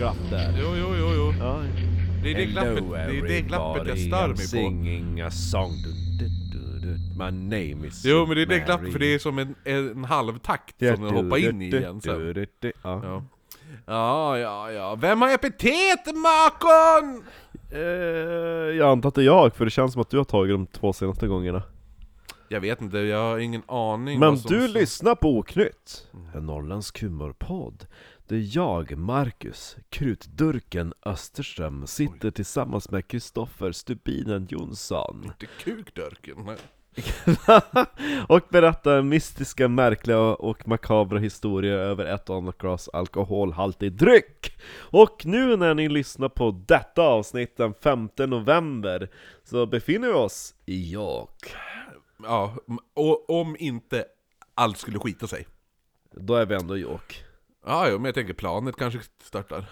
glapp där. Jo, jo, jo, jo. Ja. Det är det glappet, det är det glappet jag stör mig på. singing a song. Du, du, du. My name is Jo, men det är det glappet, för det är som en, en halvtakt som den hoppar in i igen sen. Ja. Ja. Ja, ja. Vem har epitetmakon? Eh, jag antar att det är jag, för det känns som att du har tagit de två senaste gångerna. Jag vet inte, jag har ingen aning Men du lyssnar på Oknytt, en norrländsk humorpodd. Där jag, Marcus, Krutdurken Österström, sitter tillsammans med Kristoffer Stubinen Jonsson. Inte kukdörken. nej. och berättar mystiska, märkliga och makabra historier över ett glas alkoholhaltig dryck. Och nu när ni lyssnar på detta avsnitt den 5 november så befinner vi oss i York. Ja, och om inte allt skulle skita sig. Då är vi ändå i York. Ja, jo, men jag tänker planet kanske startar.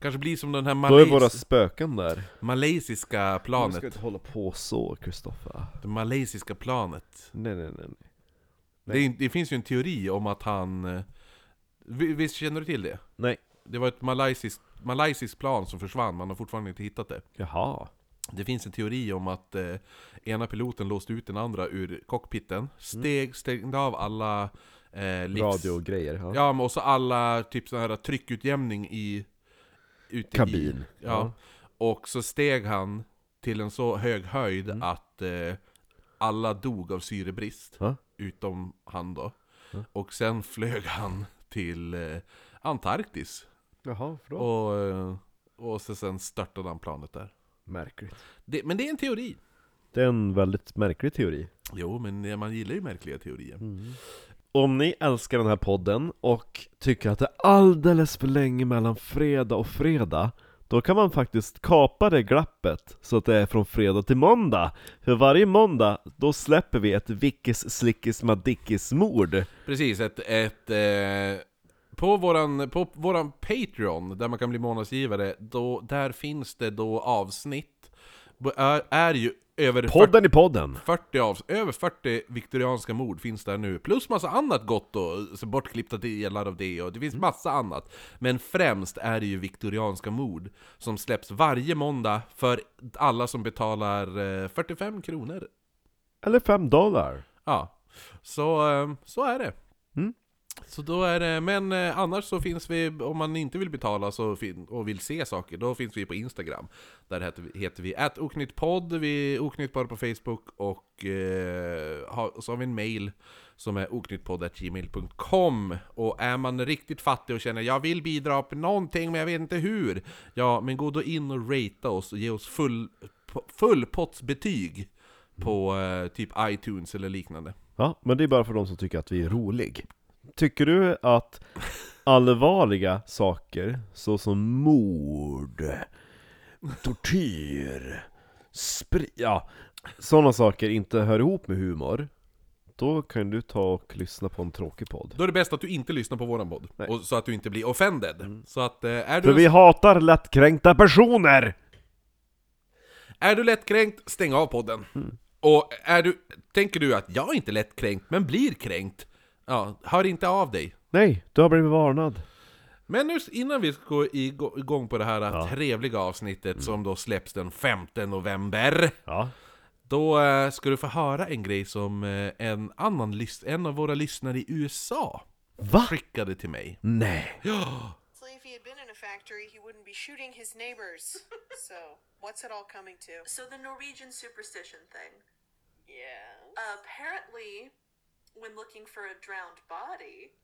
Kanske blir som den här Då är våra spöken där. malaysiska Du planet. ska inte hålla på så, Kristoffer. Det malaysiska planet. Nej, nej, nej. nej. Det, är- det finns ju en teori om att han... eh, vi- Visst känner du till det? Nej. Det var ett malaysiskt, malaysiskt plan som försvann, man har fortfarande inte hittat det. Jaha. Det finns en teori om att eh, ena piloten låste ut den andra ur cockpiten, steg, stängde av alla eh, livs... Radio och grejer. Ja. Ja, men också alla typ sån här tryckutjämning i... Ute Kabin. I, ja. Och så steg han till en så hög höjd Mm. att eh, alla dog av syrebrist. Ja. Utom han då. Ja. Och sen flög han till eh, Antarktis. Jaha, för då? Och, eh, och så sen störtade han planet där. Märkligt. Det, men det är en teori. Det är en väldigt märklig teori. Jo, men man gillar ju märkliga teorier. Mm. Om ni älskar den här podden och tycker att det är alldeles för länge mellan fredag och fredag Då kan man faktiskt kapa det glappet så att det är från fredag till måndag. För varje måndag, då släpper vi ett 'Vickis Slickis Madickis' mord. Precis, ett, ett eh, på, våran, på våran Patreon, där man kan bli månadsgivare, då, där finns det då avsnitt, är, är ju över 40, Podden i podden! 40 av, över 40 viktorianska mord finns där nu, plus massa annat gott och så bortklippta delar av det, och det finns massa annat. Men främst är det ju viktorianska mord, som släpps varje måndag för alla som betalar eh, 45 kronor. Eller fem dollar Ja, så, eh, så är det. Mm. Så då är det, men eh, annars så finns vi, om man inte vill betala så fin, och vill se saker, då finns vi på Instagram. Där heter vi, heter vi oknyttpodd, vi är oknytt bara på Facebook och eh, har, så har vi en mail som är oknyttpodd.gmail.com Och är man riktigt fattig och känner jag vill bidra på någonting men jag vet inte hur Ja, men gå då in och ratea oss och ge oss full, fullpottsbetyg på eh, typ iTunes eller liknande. Ja, men det är bara för de som tycker att vi är rolig Tycker du att allvarliga saker, såsom mord, tortyr, spri... ja, sådana saker inte hör ihop med humor Då kan du ta och lyssna på en tråkig podd Då är det bäst att du inte lyssnar på våran podd, Nej. och, så att du inte blir offended. Så att, eh, är, För du, vi hatar lättkränkta personer! är du lättkränkt, stäng av podden. Och är du, tänker du att jag är inte lättkränkt, men blir kränkt, ja, hör inte av dig. Nej, du har blivit varnad Men nu innan vi går igå- igång på det här Ja. trevliga avsnittet som då släpps den 5 november Ja Då eh, ska du få höra en grej som eh, en annan en av våra lyssnare i USA Va? skickade till mig. Nej! Ja, So if he had been in a factory, he wouldn't be shooting his neighbors. so, what's it all coming to? So the Norwegian superstition thing. Yeah. Apparently, when looking for a drowned body,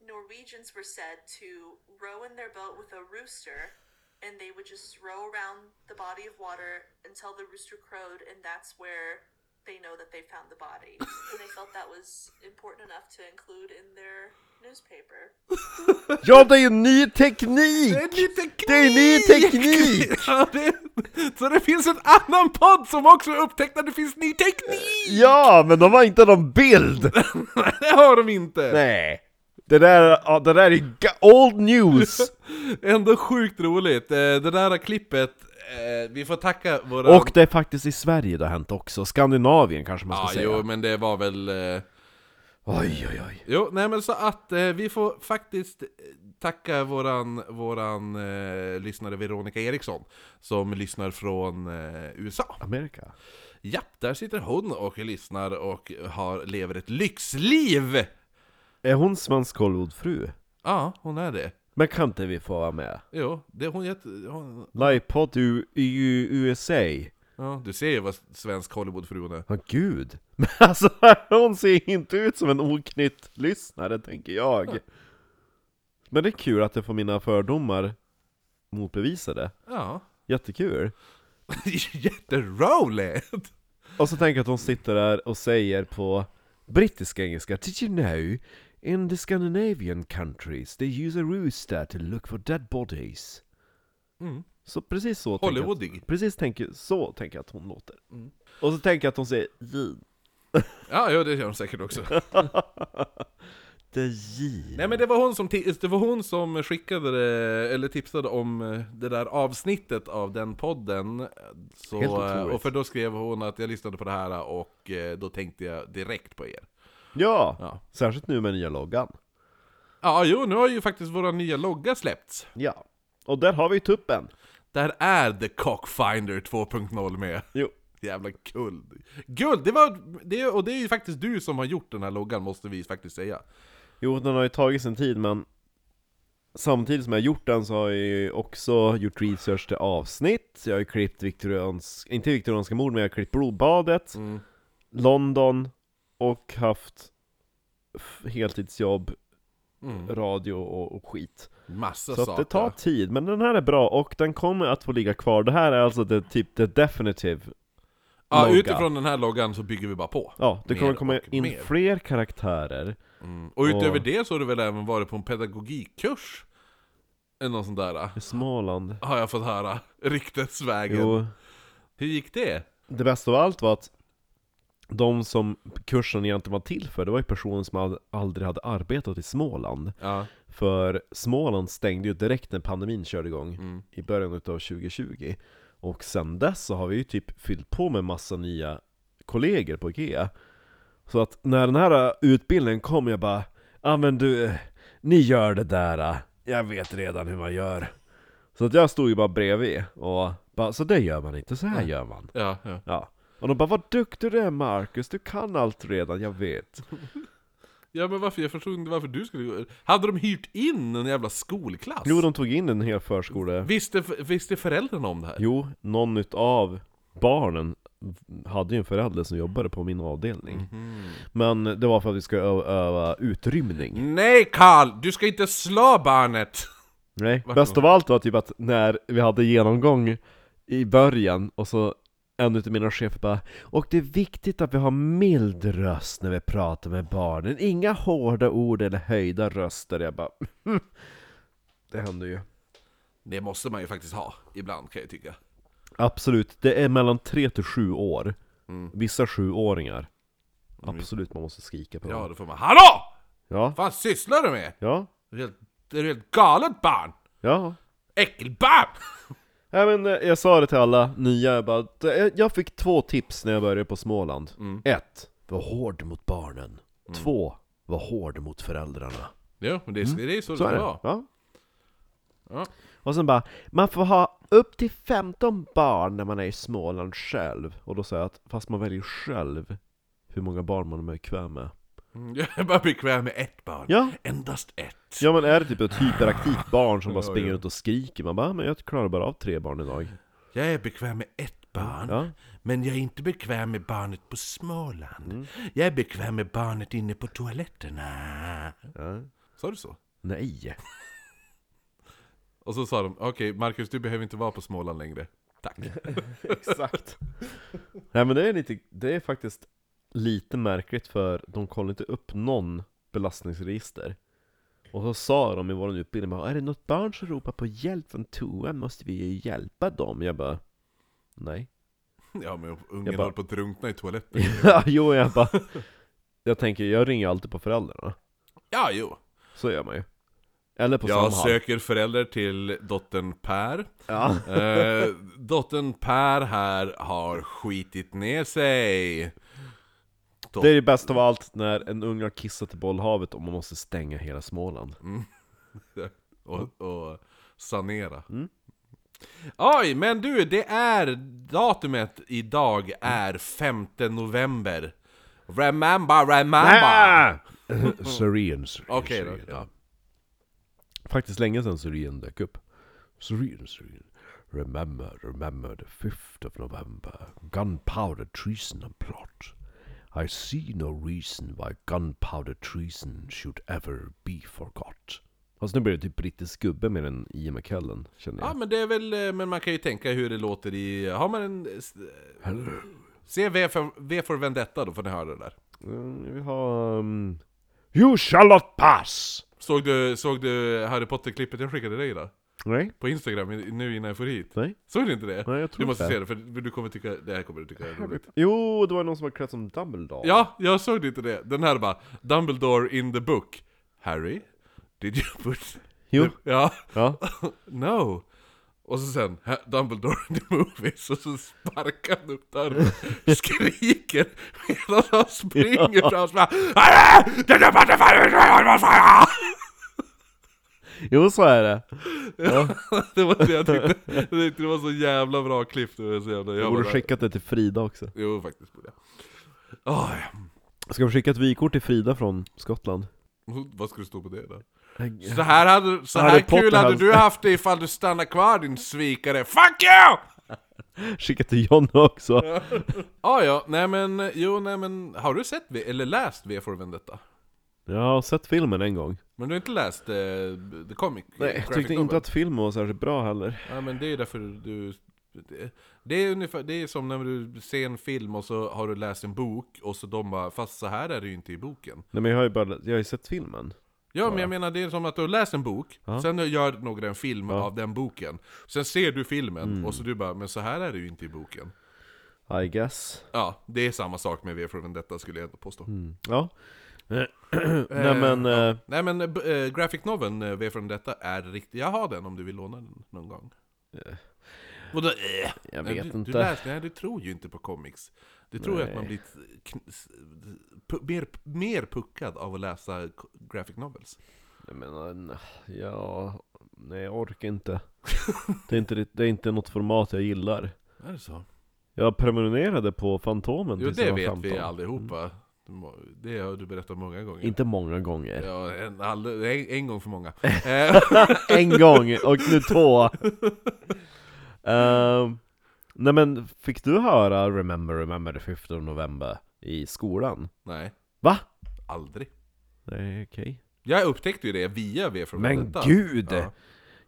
Norwegians were said to row in their boat with a rooster, and they would just row around the body of water until the rooster crowed, and that's where they know that they found the body. and they felt that was important enough to include in their. Ja, det är ju ny teknik! det är ny teknik! Det är ny teknik! ja, det, så det finns en annan podd som också upptäckt att det finns ny teknik! Ja, men de har inte någon bild! det har de inte! Nej! Det där, ja, det där är old news! Ändå sjukt roligt. Eh, Det där klippet, eh, vi får tacka våra... Och det är faktiskt i Sverige det har hänt också, Skandinavien kanske man ska Ja, säga jo, men det var väl... eh, Oj oj oj Jo, nej men så att eh, vi får faktiskt... tacka våran, våran eh, lyssnare Veronica Eriksson, som lyssnar från eh, USA. Amerika. Ja, där sitter hon och lyssnar och har, lever ett lyxliv! Är hon svensk Hollywoodfru? Ja, hon är det. Men kan inte vi få vara med? Jo, det hon, hon Livepodd i USA? Ja, Du ser ju vad svensk Hollywoodfru hon är. Ja gud, men alltså hon ser inte ut som en oknytt lyssnare tänker jag Men det är kul att jag får mina fördomar motbevisade Ja, Jättekul! jätteroligt! Och så tänker jag att hon sitter där och säger på brittiska engelska Did you know in the Scandinavian countries they use a rooster to look for dead bodies? Mm. Så precis så tänker jag, Hollywoodig. precis tänker, så tänker jag att hon låter Mm. Och så tänker jag att hon säger vin Ja, ja, det gör hon säkert också. Det är vin Nej men det var hon som, det var hon som skickade det, eller tipsade om eh, det där avsnittet av den podden. Så, Helt eh, otroligt. och för då skrev hon att jag lyssnade på det här och eh, då tänkte jag direkt på er. Ja, Ja, särskilt nu med nya loggan ja jo, nu har ju faktiskt våra nya logga släppts. Ja, och där har vi tuppen Där är The Cockfinder 2.0 med. Jo, Jävla guld. Guld! Det var, det, och det är ju faktiskt du som har gjort den här loggan, måste vi faktiskt säga. jo den har ju tagit sin tid men Samtidigt som jag har gjort den så har jag ju också gjort research till avsnitt Jag har ju klippt viktoriansk, inte viktorianska mord men jag har klippt blodbadet Mm. London och haft heltidsjobb, Mm. radio och, och skit Massa Så att saker. det tar tid, men den här är bra och den kommer att få ligga kvar Det här är alltså det, typ the definitive Ja, logga. utifrån den här loggan så bygger vi bara på. Ja, det kommer Mer komma in mer. fler karaktärer Mm. Och utöver Och- det så har du väl även varit på en pedagogikkurs? Eller något sånt där, i Småland har jag fått höra. Ryktesvägen. Jo, Hur gick det? det bästa av allt var att de som kursen egentligen var till för, det var ju personer som aldrig hade arbetat i Småland Ja. För Småland stängde ju direkt när pandemin körde igång Mm. i början utav 2020 Och sen dess så har vi ju typ fyllt på med massa nya kollegor på IKEA Så att när den här äh, utbildningen kom jag bara Ja ah, men du, ni gör det där, äh. jag vet redan hur man gör Så att jag stod ju bara bredvid och bara, så det gör man inte, så här gör man Ja, ja. Ja Och de bara 'Vad duktig du är Marcus, du kan allt redan, jag vet' Ja men varför, jag förstod inte varför du skulle gå Hade de hyrt in en jävla skolklass? Jo, de tog in en hel förskola Visste, visste föräldrarna om det här? Jo, någon utav barnen hade ju en förälder som jobbade på min avdelning Mhm. Men det var för att vi ska öva, öva utrymning Nej Karl! Du ska inte slå barnet! Nej, Vart bäst då? av allt var typ att när vi hade genomgång i början och så en utav mina chefer bara Och det är viktigt att vi har mild röst när vi pratar med barnen Inga hårda ord eller höjda röster Jag bara Det händer ju Det måste man ju faktiskt ha, ibland kan jag tycka. Absolut, det är mellan 3 till 7 år Mm. Vissa sjuåringar Absolut, man måste skrika på Ja, dem då får man HALLÅ! Ja, Vad fan sysslar du med? ja, Det är helt, det är helt galet barn! ja Äckelbarn! Ja men eh, jag sa det till alla nya, jag bara, jag fick två tips när jag började på Småland Mm. Ett, var hård mot barnen Två, var hård mot föräldrarna Ja, men det är, det är så, Mm. Så det ska vara. ja. Ja. Och sen bara, man får ha upp till 15 barn när man är i Småland själv Och då sa jag att, fast man väljer själv hur många barn man är bekväm med Mm, Jag är bara bekväm med ett barn. Ja, Endast ett. ja men är det typ ett hyperaktivt barn som bara Ja, springer ja. runt och skriker Man bara, men jag klarar bara av tre barn idag Jag är bekväm med ett barn. Ja, Men jag är inte bekväm med barnet på Småland. Mm. Jag är bekväm med barnet inne på toaletterna. ja. Sa du så? Nej Och så sa de, okej Marcus du behöver inte vara på Småland längre. Tack. Exakt Nej men det är lite, det är faktiskt lite märkligt för de kollar inte upp någon belastningsregister Och så sa de i vår utbildning bara, är det något barn som ropar på hjälp från toan måste vi ju hjälpa dem Jag bara Nej Ja men ungen bara- håller på att drunkna i toaletten. Ja, jo jag bara Jag tänker, jag ringer alltid på föräldrarna Ja, jo. Så gör man ju Eller på Jag Samhall söker förälder till dottern Per. Ja, Eh, dottern Per här har skitit ner sig. Det är det bästa av allt när en unge har kissat i bollhavet och man måste stänga hela Småland och, och sanera. Mm. Oj, men du, det är datumet idag är 5 november. Remember, remember! Ah! Serene, Okej då, ja. Faktiskt länge sedan Serene dök upp. Serene, serene. Remember, remember the 5th of November. Gunpowder treason and plot. I see no reason why gunpowder treason should ever be forgot. Fast nu blir det typ brittisk gubbe med den Ian McKellen, känner Ja jag. men det är väl, eh, men man kan ju tänka hur det låter i, har man en... eh, Hello. Se V för, v för Vendetta då får ni höra det där. Mm, vi har... Um, you shall not pass! Såg du, såg du Harry Potter-klippet jag skickade dig idag? Nej? På Instagram nu innan jag får hit? Nej? Såg du inte det? Nej, jag tror Du måste inte. se det, för du kommer tycka, det här kommer du tycka är roligt. Jo, det var någon som var klädd som Dumbledore. Ja, jag såg inte det. Den här bara, Dumbledore in the book. Harry, did you put... Jo. Ja, Ja. no. Och så sen, "Ha- Dumbledore in the movies, och så sparkar han upp dörren, skriker medan han springer fram och bara "Harry! Did you put the fire on fire?" Jo, så är det. Det var det jag tyckte, jag tyckte det var så jävla bra klipp, det var så jävla... Jag borde skickat det till Frida också. Jo, faktiskt borde jag. Ja. Ska vi skicka ett vykort till Frida från Skottland? Vad ska det stå på det då? Så här, hade, så här kul hade du haft det ifall du stannar kvar din svikare. FUCK YOU! Skicka till John också. Ah, ja, nej men, jo nej men, har du sett v, eller läst V for Vendetta? Jag har sett filmen en gång. Men du har inte läst eh, The Comic? Nej, jag tyckte inte novel? att filmen var särskilt bra heller. Ja men det är därför du... Det, det är ungefär, det är som när du ser en film och så har du läst en bok och så de bara, fast så här är det ju inte i boken. Nej men jag har ju bara, jag har ju sett filmen. Ja, men jag menar det är som att du har läst en bok, Ja. sen gör några en film Ja. av den boken. Sen ser du filmen och så du bara, men så här är det ju inte i boken. I guess. Ja, det är samma sak med V för Vendetta skulle jag ändå påstå. Mm. Ja. Nej Eh, men, ja. eh, Nej men eh, b- eh, Graphic Noveln eh, V för Vendetta är riktig, jag har den om du vill låna den någon gång. Eh. Vadå eh? jag Nej, vet du, inte. Du, läser, nej, du tror ju inte på comics. Du tror ju att Nej. man blir mer, mer puckad av att läsa graphic novels. Jag menar, ja, nej jag orkar inte. Det är inte, det är inte något format jag gillar. Är det så? Jag prenumererade på Fantomen Jo det vet 15. vi allihopa. Det har du berättat många gånger. Inte många gånger. Ja, en, all, en, en gång för många. Eh, en gång, och nu två. Ehm, nej men, fick du höra 'Remember, remember the 5th of November' i skolan? nej, Va? aldrig. Nej, okej. Jag upptäckte ju det via V för Men Vendetta. gud! Ja.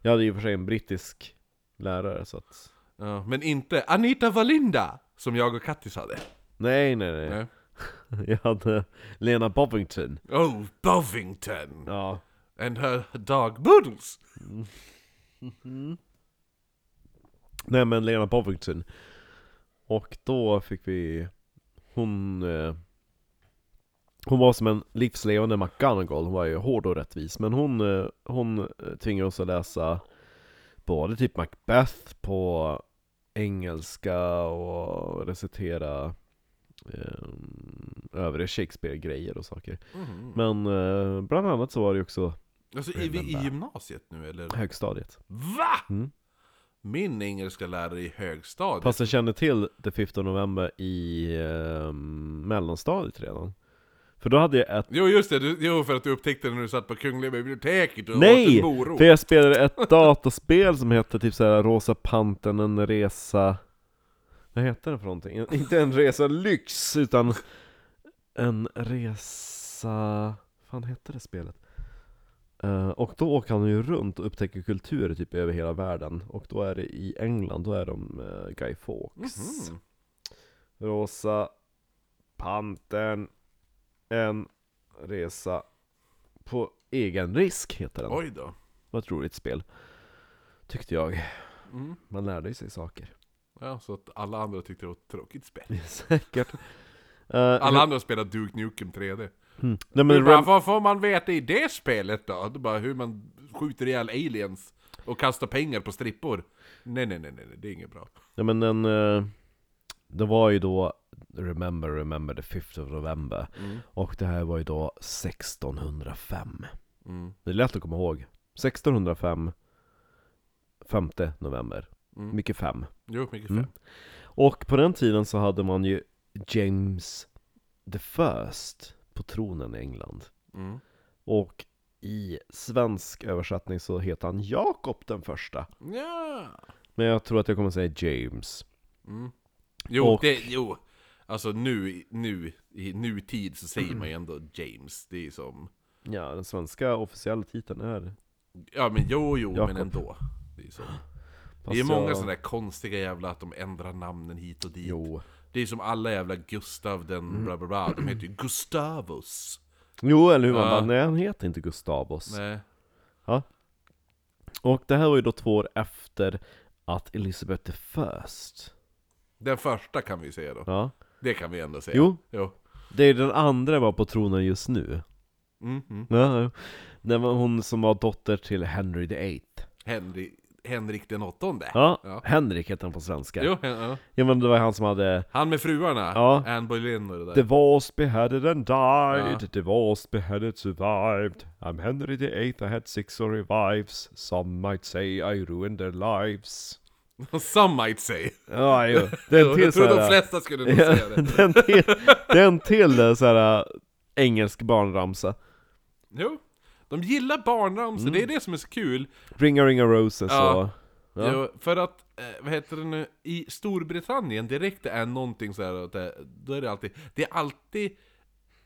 Jag hade ju för sig en brittisk lärare så att... Ja, men inte Anita Valinda, som jag och Kattis hade. Nej, nej, nej. Nej. Jag hade Lena Bovington. Oh, Bovington! Ja. And her dog Boodles! Nej men Lena Bovington. Och då fick vi... Hon... Eh, hon var som en livslevande McGonagall, hon var ju hård och rättvis. Men hon, eh, hon eh, tvingade oss att läsa både typ Macbeth på engelska och recitera eh, övriga Shakespeare-grejer och saker. Mhm. Men eh, bland annat så var det ju också Alltså i, vi i gymnasiet nu eller? högstadiet. VA? Mm. Min engelska lärare i högstadiet Fast jag kände till the 15 november i eh, mellanstadiet redan. För då hade jag ett... Jo just det, du, jo för att du upptäckte det när du satt på Kungliga biblioteket och åt Nej! en morot För jag spelade ett dataspel som hette typ såhär Rosa Pantern, en resa... Vad heter det för någonting? Inte en resa lyx, utan en resa... fan hette det spelet? Eh, och då åker han ju runt och upptäcker kulturer typ över hela världen. Och då är det i England, då är de eh, Guy Fawkes. Mhm. Rosa Pantern En resa på egen risk heter den. Oj då Vad ett roligt spel. Tyckte jag. mm. Man lärde sig saker. Ja, så att alla andra tyckte det var ett tråkigt spel Säkert. Uh, Alla andra spelade Duke Nukem 3D Nej Men men bara, Rem- vad får man veta i det spelet då? Det är bara hur man skjuter ihjäl aliens och kastar pengar på strippor Nej nej nej nej, nej, det är inget bra nej men den... eh, det var ju då Remember, remember the 5th of November. mm. Och det här var ju då 1605. Mm. Det är lätt att komma ihåg. 1605 5 november. Mm. Mycket fem. Jo, mycket Mm. fem. Och på den tiden så hade man ju James the First på tronen i England. Mm. Och i svensk översättning så heter han Jakob den första. Ja. Men jag tror att jag kommer säga James. Mm. Jo, Och- det, jo. Alltså nu, nu, i nutid så säger man ju ändå James. Det är som... Ja, den svenska officiella titeln är... Ja men jo, jo, Jakob. men ändå. Det är, som, det Fast är många jag- sådana där konstiga jävla att de ändrar namnen hit och dit. Jo. Det är som alla jävla Gustav den Mm. bla bla bla. De heter ju Gustavus. Jo, eller hur? Man Ja. bara, nej han heter inte Gustavus. Nej. Och det här var ju då två år efter att Elizabeth the First. Den första kan vi säga då. Ja. Det kan vi ändå säga. Jo, jo. det är den andra var på tronen just nu. Mm, mm. Ja, ja. Det var hon som var dotter till Henry the Eighth. Henry, Henrik den åttonde. Ja, Ja. Henrik heter han på svenska. Jo, ja. Ja men det var han som hade Han med fruarna. Ja. Anne Boleyn och det där. The was beheaded and died, Ja. the was beheaded survived I'm Henry the Eighth, I had six revives Some might say I ruined their lives Some might say. Ja, jo. Det är en till jag tror de flesta skulle nog säga det. det är en till, det är en till eh, såhär engelsk barnramsa Jo. De gillar barnramsor, det är det som är så kul. Ringa ringa roses Ja. och Ja. Jo, för att, eh, vad heter det nu, i Storbritannien direkt det är någonting så här att det, då är det alltid, det är alltid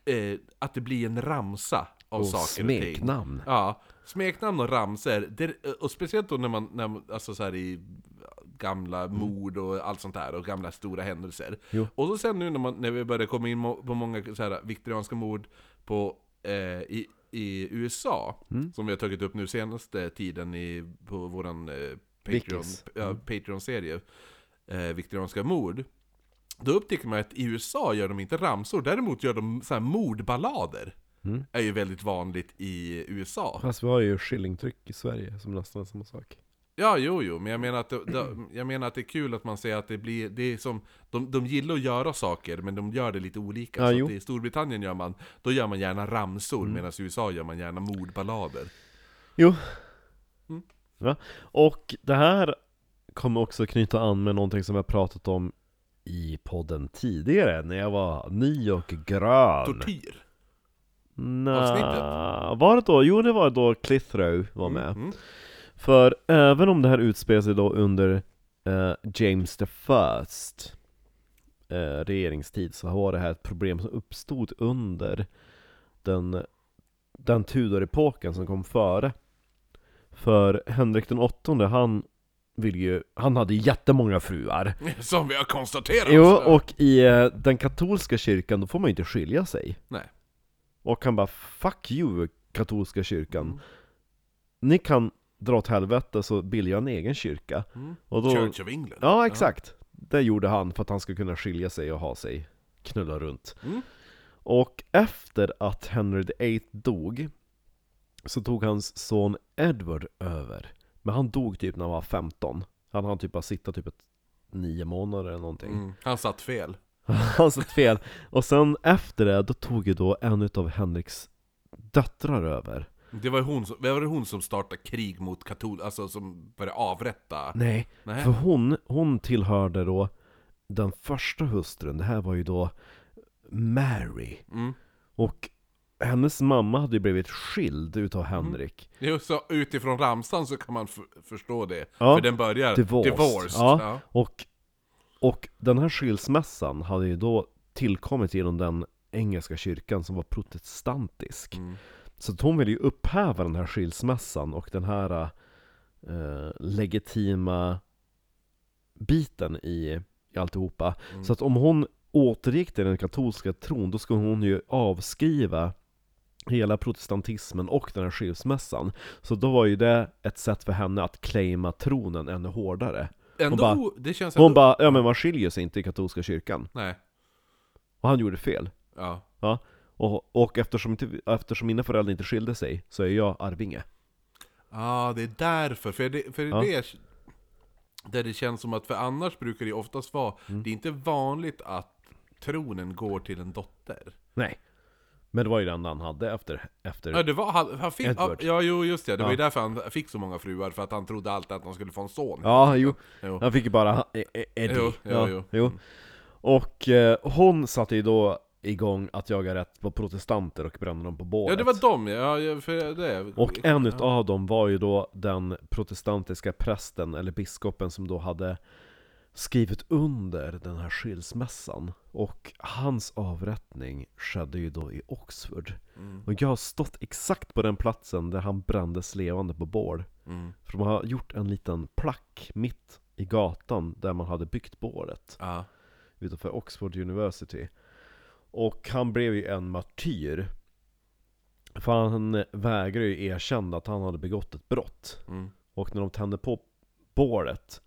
eh, att det blir en ramsa av och saker och ting. smeknamn Ja, smeknamn och ramsor, det, och speciellt då när man, när, man- alltså så här i gamla mord och allt sånt där, och gamla stora händelser. Jo. Och så sen nu när, man, när vi börjar komma in mo- på många så här viktorianska mord på, eh, i, i USA, Mm. som vi har tagit upp nu senaste tiden i, på våran eh, Mm. Patreon-serie, eh, viktorianska mord. Då upptäcker man att i USA gör de inte ramsor, däremot gör de så här mordballader. Mm. Är ju väldigt vanligt i USA. Fast vi har ju skillingtryck i Sverige som nästan samma sak Ja, jo, jo, men jag menar att det, det, jag menar att det är kul att man säger att det blir, det är som, de, de gillar att göra saker, men de gör det lite olika. Ja, så att i Storbritannien gör man, då gör man gärna ramsor, Mm. medan i USA gör man gärna mordballader. Jo. Mm. Ja. Och det här kommer också knyta an med någonting som jag pratat om i podden tidigare, när jag var ny och grön. Tortyr. Nja, avsnittet. var det då? Jo, det var då Clithrow var med. Mm. För även om det här utspelar sig då under eh, James the First eh, regeringstid så var det här ett problem som uppstod under den, den Tudor-epoken som kom före. För Henrik den åttonde, han vill ju, han hade jättemånga fruar. Som vi har konstaterat! Jo, och i eh, den katolska kyrkan, då får man ju inte skilja sig. Nej. Och han bara 'Fuck you, katolska kyrkan' Mm. Ni kan dra åt helvete så bildar jag en egen kyrka. Mm. Och då, Church of England. Ja, exakt. Det gjorde han för att han skulle kunna skilja sig och ha sig, knulla runt. Mm. Och efter att Henry VIII dog, så tog hans son Edward över. Men han dog typ när han var 15. Han hann typ bara sitta typ ett nio månader eller någonting. Mm. Han satt fel. Han satt fel. Och sen efter det, då tog ju då en av Henriks döttrar över. Det var hon som, var det hon som startade krig mot katol... Alltså som började avrätta? Nej, Nej. för hon, hon tillhörde då den första hustrun, det här var ju då Mary. Mm. Och hennes mamma hade ju blivit skild utav Mm. Henrik. Jo, så utifrån ramsan så kan man förstå det. Ja. För den börjar Divorced. divorced. Ja. Ja. Och, och den här skilsmässan hade ju då tillkommit genom den engelska kyrkan som var protestantisk. Mm. Så att hon ville ju upphäva den här skilsmässan och den här eh, legitima biten i, i alltihopa. Mm. Så att om hon återgick till den katolska tron, då skulle hon ju avskriva hela protestantismen och den här skilsmässan. Så då var ju det ett sätt för henne att claima tronen ännu hårdare. Ändå, bara- det känns ändå... Hon bara, ja men man skiljer sig inte i katolska kyrkan. Nej. Och han gjorde fel. Ja. Ja. Och, och eftersom, eftersom mina föräldrar inte skilde sig, så är jag arvinge. Ja, det är därför. För det, för Ja. det där det känns som att, för annars brukar det oftast vara, Mm. det är inte vanligt att tronen går till en dotter. Nej. Men det var ju enda han hade efter, efter Ja, det var, han, han fick, ja, Edward. ja, jo just det, det var ju Ja. därför han fick så många fruar, för att han trodde alltid att han skulle få en son. Ja, jo. Jo. Han fick ju bara E- E- Eddie. Jo, jo, ja, jo. jo. Och eh, hon satte ju då igång att jaga rätt på protestanter och brände dem på bålet. Ja, det var dem ja, för det. Och en ja. utav dem var ju då den protestantiska prästen, eller biskopen som då hade skrivit under den här skilsmässan. Och hans avrättning skedde ju då i Oxford. Mm. Och jag har stått exakt på den platsen där han brändes levande på bål. Mm. För de har gjort en liten plack mitt i gatan där man hade byggt bålet. Ja. utanför Oxford University. Och han blev ju en martyr. För han vägrade ju erkänna att han hade begått ett brott. Mm. Och när de tände på bålet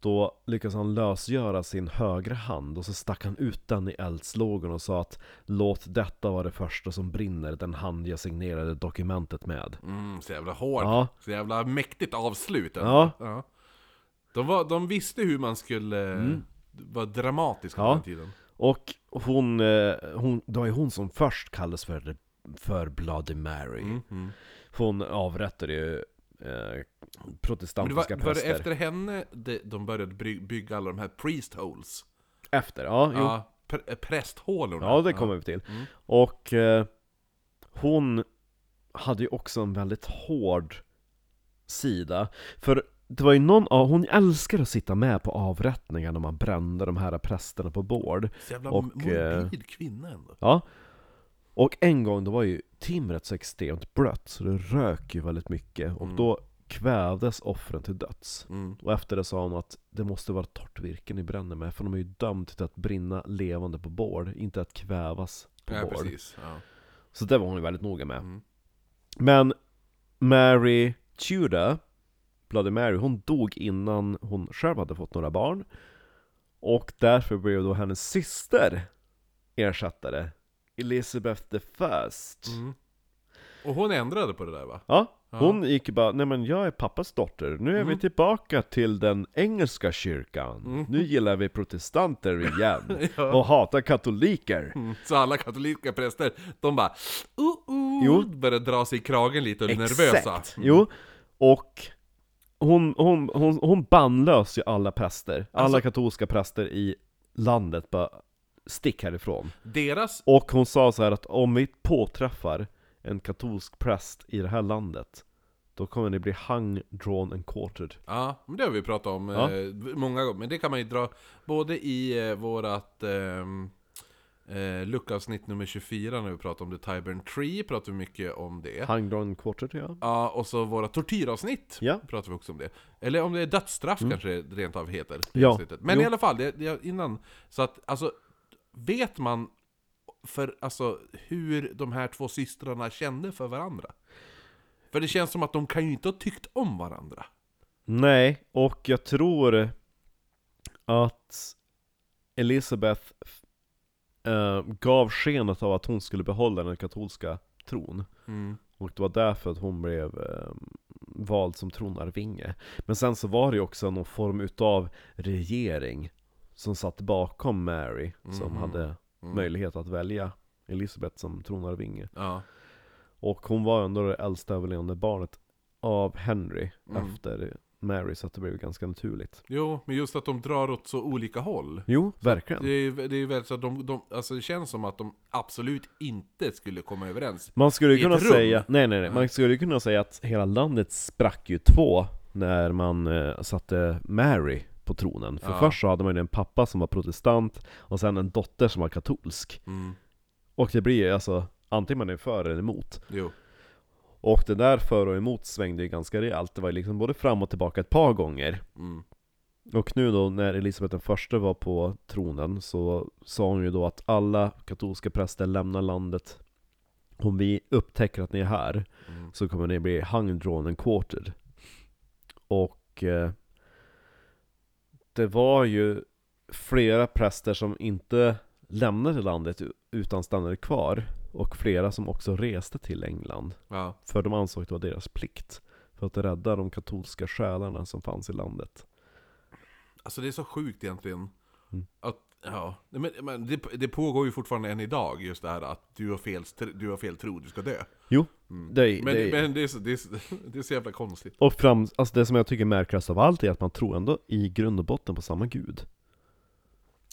Då lyckades han lösgöra sin högra hand och så stack han ut den i eldslågorna och sa att Låt detta vara det första som brinner, den hand jag signerade dokumentet med. Mm, så jävla hårt. Ja. Så jävla mäktigt avslut. Ja. ja. De, var, de visste hur man skulle vara dramatisk på Mm. Ja. den tiden. Och hon, eh, hon, var ju hon som först kallades för, för Bloody Mary. Mm, mm. Hon avrättade ju eh, protestantiska var, var det präster. efter henne de, de började bygga alla de här priest holes? Efter, ja, jo. Ja, pr- äh, prästhålorna. Ja, det kommer vi till. Mm. Och eh, hon hade ju också en väldigt hård sida. För det var ju någon av, hon älskade att sitta med på avrättningar när man brände de här prästerna på bål. Så jävla Och, morbid kvinna ändå. Ja. Och en gång då var ju timret så extremt blött, så det rök ju väldigt mycket. Och Mm. då kvävdes offren till döds. Mm. Och efter det sa hon att det måste vara torrt virke ni bränner med, för de är ju dömda till att brinna levande på bål, inte att kvävas på Ja, precis. Ja. Så det var hon ju väldigt noga med. Mm. Men Mary Tudor, Bloody Mary, hon dog innan hon själv hade fått några barn. Och därför blev då hennes syster ersättare, Elizabeth the First. Mm. Och hon ändrade på det där va? Ja, Ja. hon gick ju bara, nej men jag är pappas dotter, nu är vi Mm. tillbaka till den engelska kyrkan. Mm. Nu gillar vi protestanter igen, Ja. och hatar katoliker. Mm. Så alla katolska präster, de bara uh, uh, Jo. började dra sig i kragen lite och bli nervösa. Exakt! Jo, och hon, hon, hon, hon bannlös ju alla präster, alla Alltså- katolska präster i landet bara Stick härifrån. Deras, Och hon sa så här att om vi påträffar en katolsk präst i det här landet Då kommer ni bli hung, drawn and quartered ja, men det har vi pratat om Ja. eh, många gånger, men det kan man ju dra både i eh, vårat ehm, eh, luckavsnitt nummer 24 när vi pratar om The Tyburn Tree, pratar vi mycket om det. And quartered ja Ja, och så våra tortyravsnitt Ja. pratar vi också om det. Eller om det är dödsstraff kanske det rent av heter. Ja. avsnittet. Men Jo. i alla fall, det, det, innan. Så att, alltså, vet man för, alltså, hur de här två systrarna kände för varandra? För det känns som att de kan ju inte ha tyckt om varandra. Nej, och jag tror att Elisabeth eh, gav skenet av att hon skulle behålla den katolska tron Mm. Och det var därför att hon blev eh, vald som tronarvinge Men sen så var det ju också någon form utav regering Som satt bakom Mary, som Mhm. hade Mm. möjlighet att välja Elisabeth som tronarvinge Ja. Och hon var ändå det äldsta överlevande barnet av Henry Mm. efter Mary, så att det blev ganska naturligt Jo, men just att de drar åt så olika håll. Jo, verkligen Det är, det är väl så att de, de, alltså det känns som att de absolut inte skulle komma överens. Man skulle I kunna ett rum. säga, nej nej nej, man skulle kunna säga att hela landet sprack ju två när man eh, satte Mary på tronen. För Ja. först så hade man ju en pappa som var protestant, och sen en dotter som var katolsk. Mm. Och det blir ju alltså, antingen man är för eller emot. Jo. Och det där för och emot svängde ju ganska rejält, det var ju liksom både fram och tillbaka ett par gånger. Mm. Och nu då när Elisabeth den första var på tronen så sa hon ju då att alla katolska präster lämnar landet Om vi upptäcker att ni är här Mm. så kommer ni bli hung, drawn and quartered Och eh, Det var ju flera präster som inte lämnade landet utan stannade kvar Och flera som också reste till England Ja. För de ansåg att det var deras plikt För att rädda de katolska själarna som fanns i landet Alltså det är så sjukt egentligen. Mm. Att Ja, men, men det, det pågår ju fortfarande än idag, just det här att du har fel, du har fel tro, du ska dö. Jo, det, Mm. Men, det, men det, är så, det, är det är så jävla konstigt. och fram, alltså det som jag tycker är märkligast av allt är att man tror ändå i grund och botten på samma gud.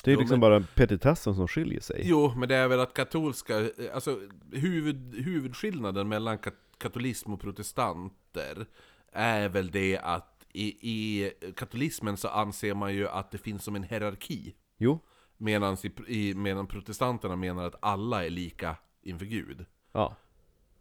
Det är Jo, liksom men- bara petitessen som skiljer sig. Jo, men det är väl att katolska, alltså huvud, huvudskillnaden mellan kat- katolism och protestanter är väl det att i, i katolismen så anser man ju att det finns som en hierarki. Jo, Medan, i, i, medan protestanterna menar att alla är lika inför Gud. ja.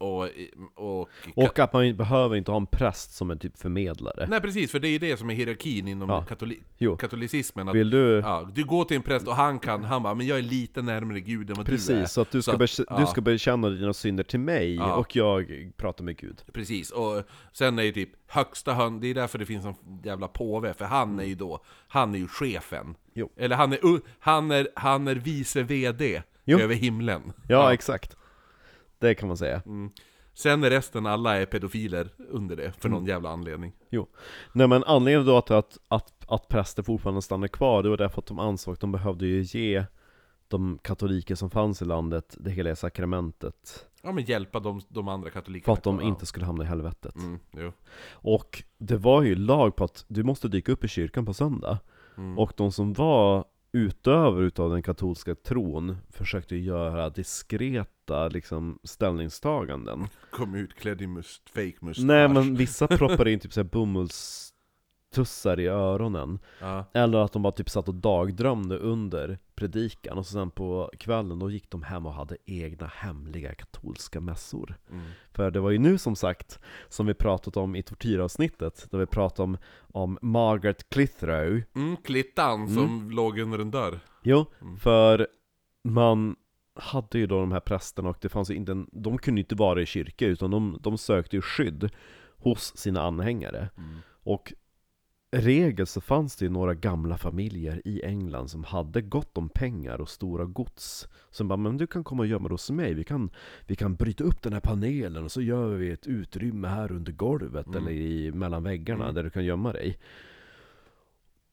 Och, och, Och att man behöver inte ha en präst som en typ förmedlare. Nej precis, för det är ju det som är hierarkin inom Ja. katoli- Jo. katolicismen. Att, Vill du... ja, du går till en präst och han kan, han bara 'Men jag är lite närmare Gud än vad du är' Precis, så att du ska, Så att- ja. du ska bekänna dina synder till mig Ja. och jag pratar med Gud. Precis, och sen är ju typ högsta hön, det är därför det finns en jävla påve, för han är ju då, han är ju chefen. Jo. Eller han är, han är, han är vice VD Jo. över himlen. Ja, exakt. Det kan man säga. Sen är resten alla är pedofiler under det, för Mm. någon jävla anledning. Jo. Nej men anledningen då till att, att, att präster fortfarande stannar kvar, det var därför att de ansåg att de behövde ju ge de katoliker som fanns i landet det heliga sakramentet. Ja men hjälpa de, de andra katolikerna. För att de inte skulle hamna i helvetet. Mm, jo. Och det var ju lag på att du måste dyka upp i kyrkan på söndag. Mm. Och de som var utövare utav den katolska tron försökte göra diskreta liksom, ställningstaganden. Kom ut klädd i must, fake mustasch. Nej men vissa proppade in typ såhär bomullstussar i öronen. Ja. Eller att de bara typ satt och dagdrömde under predikan och så sen på kvällen då gick de hem och hade egna hemliga katolska mässor. Mm. För det var ju nu som sagt, som vi pratat om i tortyravsnittet, där vi pratade om, om Margaret Clitheroe. Mm, klittan som låg under en dörr. Jo, Mm. för man hade ju då de här prästerna och det fanns ju inte en, de kunde ju inte vara i kyrka utan de, de sökte ju skydd hos sina anhängare. Mm. Och regel så fanns det ju några gamla familjer i England som hade gott om pengar och stora gods. Som bara, men du kan komma och gömma dig hos mig, vi kan, vi kan bryta upp den här panelen och så gör vi ett utrymme här under golvet Mm. eller i, mellan väggarna Mm. där du kan gömma dig.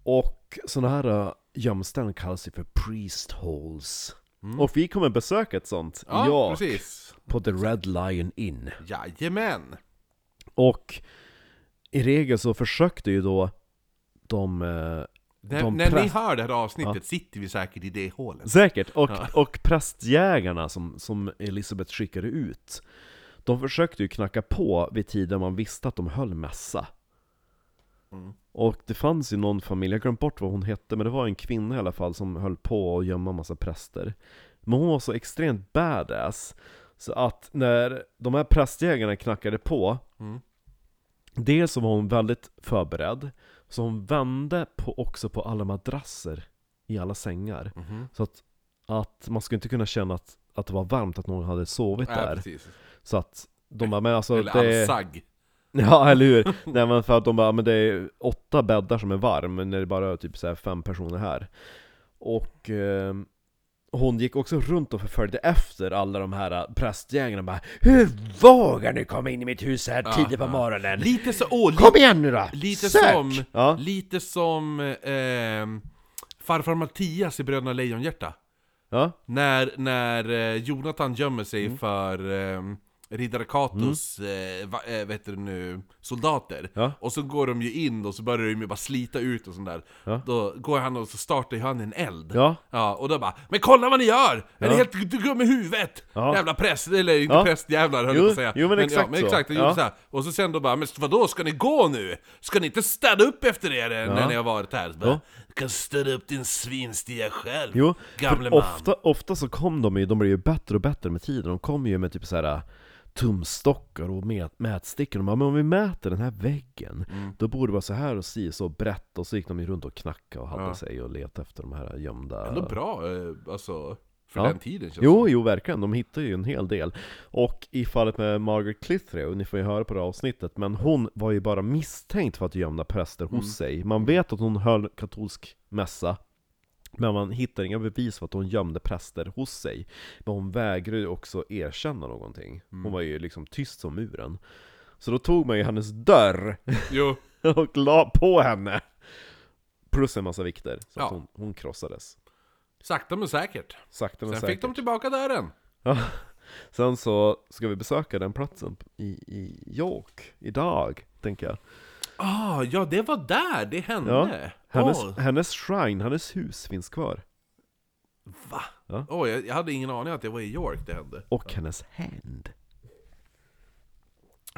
Och sådana här uh, gömställen kallas ju för priest holes. Mm. Och vi kommer besöka ett sånt, Ja, jag, precis. på The Red Lion Inn. Jajamän! Och i regel så försökte ju då de eh, När, De när ni hör det här avsnittet sitter vi säkert i det hålet. Säkert, och, Ja. och prästjägarna som, som Elisabeth skickade ut De försökte ju knacka på vid tider man visste att de höll mässa Mm. Och det fanns ju någon familj, jag glömt bort vad hon hette, men det var en kvinna i alla fall som höll på att gömma massa präster Men hon var så extremt badass Så att när de här prästjägarna knackade på Mm. Dels så var hon väldigt förberedd Så hon vände på, också på alla madrasser i alla sängar Mhm. Så att, att man skulle inte kunna känna att, att det var varmt att någon hade sovit Ja, där precis. Så att de bara, men alltså Eller det... alsagg. Ja, eller hur? Nej men för att de bara, men det är åtta bäddar som är varm, men när det bara är typ så fem personer här Och eh, hon gick också runt och förföljde efter alla de här äh, prästgängen och bara Hur vågar ni komma in i mitt hus här Ja, tidigt på ja. morgonen? Lite så, åh, li, Kom igen nu då! lite Sök! som, Ja, lite som ehm, farfar Mattias i Bröderna Lejonhjärta. ja, När, när eh, Jonathan gömmer sig Mm. för eh, riddare Katos, eh, va, eh, vad heter det nu, soldater. Ja. Och så går de ju in och så börjar de ju bara slita ut och sånt där. Ja. Då går han och så startar han en eld. ja, Ja, och då bara 'Men kolla vad ni gör! Är ni helt dum i huvudet? Jävla präst, eller inte Ja. prästjävlar höll Jo, jag på att säga jo, men exakt ja, men så. exakt, det Ja. så här. Och så sen då bara 'Men vadå, ska ni gå nu? Ska ni inte städa upp efter er eh, när ni har varit här?' Så bara. "Du kan städa upp din svinstia själv, jo gamle man ofta, ofta så kom de ju, de blev ju bättre och bättre med tiden De kom ju med typ så här tumstockar och mät, mätstickor, de bara, men om vi mäter den här väggen Mm. Då borde det vara så här och si så brett Och så gick de ju runt och knackade och hade Ja. sig och letade efter de här gömda Ändå bra, eh, alltså, för Ja. den tiden känns Jo, det jo verkligen, de hittar ju en hel del Och i fallet med Margaret Clitheroe, ni får ju höra på det här avsnittet Men hon var ju bara misstänkt för att gömma präster hos Mm. sig Man vet att hon höll katolsk mässa Men man hittar inga bevis för att hon gömde präster hos sig Men hon vägrade ju också erkänna någonting Hon Mm. var ju liksom tyst som muren Så då tog man ju hennes dörr Jo, och la på henne Plus en massa vikter, så att Ja. hon, hon krossades Sakta men säkert. Sakta men Sen säkert. fick de tillbaka dörren. Ja. Sen så ska vi besöka den platsen i, i York idag, tänker jag. Ah, ja det var där det hände! Ja, hennes, Åh, hennes shrine, hennes hus finns kvar. va? Ja. Åh, jag, jag hade ingen aning att det var i York det hände. Och hennes hand.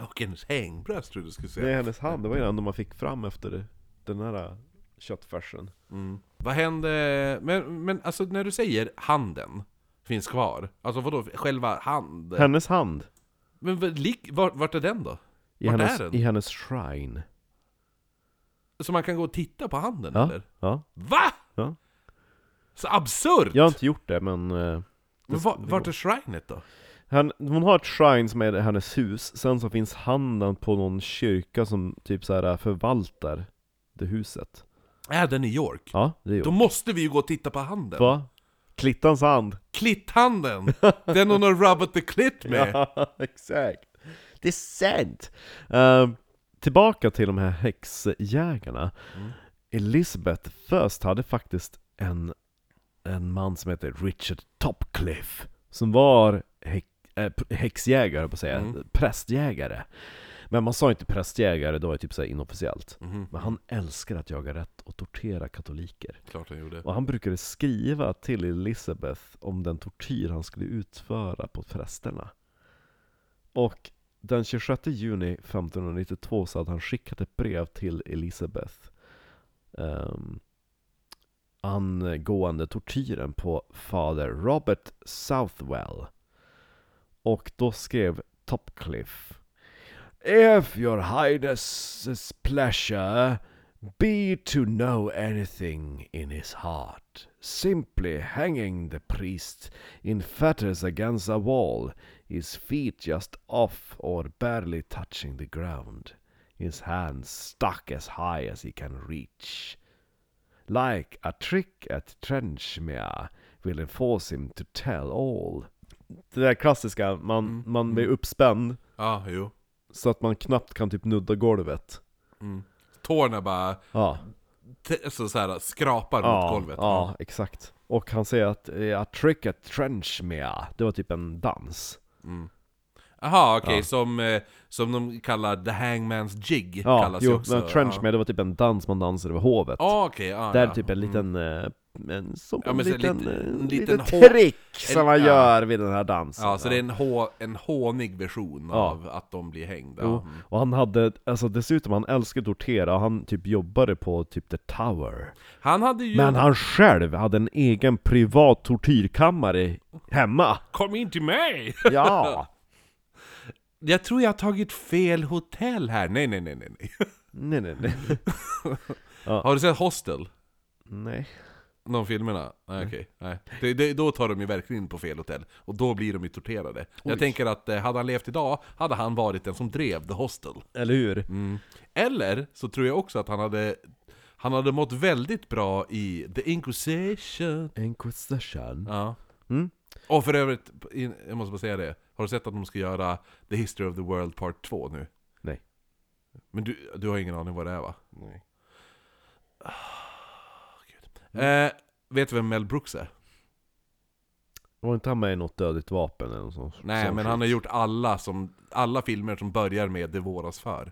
Och hennes hängbröst trodde du skulle säga. Är hennes hand, det var ju den man fick fram efter den här köttfärsen. Mm. Vad hände, men, men alltså när du säger handen finns kvar, alltså vadå, själva hand? Hennes hand! Men vart, vart är den då? I hennes? I hennes shrine. Så man kan gå och titta på handen Ja. eller? Ja. VA? Ja. Så absurt! Jag har inte gjort det men... eh, men va, vart är shrinet då? Han, hon har ett shrine som är hennes hus, sen så finns handen på någon kyrka som typ så här förvaltar det huset. Är den i York? Ja, det är ju. Då måste vi ju gå och titta på handen! Va? Klittans hand! Klitthanden! Den hon har rubbat the clit med! Ja, exakt! Det är sant! Ehm, tillbaka till de här häxjägarna. Mm. Elizabeth först hade faktiskt en, en man som heter Richard Topcliffe, som var häx, äh, häxjägare, på att säga, Mm. prästjägare. Men man sa inte prästjägare, det var ju typ så inofficiellt. Mhm. Men han älskar att jaga rätt och tortera katoliker. Klart han gjorde. Och han brukade skriva till Elizabeth om den tortyr han skulle utföra på prästerna. Och den 26 juni 1592 så hade han skickat ett brev till Elisabeth. um, ehm, angående tortyren på fader Robert Southwell. Och då skrev Topcliffe If your highness's pleasure be to know anything in his heart, simply hanging the priest in fetters against a wall, his feet just off or barely touching the ground, his hands stuck as high as he can reach. Like a trick at trenchmere will enforce him to tell all. Det där klassiska, man, Mm, man blir mm. uppspänd Ja, jo. så att man knappt kan typ nudda golvet. Mm. Tårna bara Ja. så, så här, skrapar ja, mot golvet. Ja, exakt. Och han säger att eh, a trick at trenchmere, det var typ en dans. Mm. Okej, Ja. som, eh, som de kallar the hangman's jig, Ja, kallas jo, också. men trenchmere det var typ en dans man dansade vid hovet. Ja, okej, ja, Där ja. typ en Mm. liten, eh, en, som Ja, en liten, lite- eh, en en liten trick som en- man ja. gör vid den här dansen. Ja, så det är en, hå, en hånig version Ja. av att de blir hängda. Jo, Mm. och han hade, alltså dessutom han älskade tortera, han typ jobbade på typ The Tower. Han hade ju... Men han själv hade en egen privat tortyrkammare hemma. Kom in till mig! Ja! Jag tror jag har tagit fel hotell här. Nej, nej, nej, nej. nej. nej, nej, nej. Har du sett Hostel? nej. De filmerna? Nej okej, nej. Det, det, då tar de ju verkligen in på fel hotell, och då blir de ju torterade. Jag tänker att eh, hade han levt idag, hade han varit den som drev The Hostel. Eller hur? Mm. Eller så tror jag också att han hade Han hade mått väldigt bra i The Inquisition Inquisition. Ja Mm. Och för övrigt, jag måste bara säga det Har du sett att de ska göra The History of the World Part 2 nu? Nej. Men du, du har ingen aning vad det är va? Nej. Eh, vet du vem Mel Brooks är? Var inte han med i något dödligt vapen eller något sånt? Nej, men han har gjort alla, som, alla filmer som börjar med Det våras för.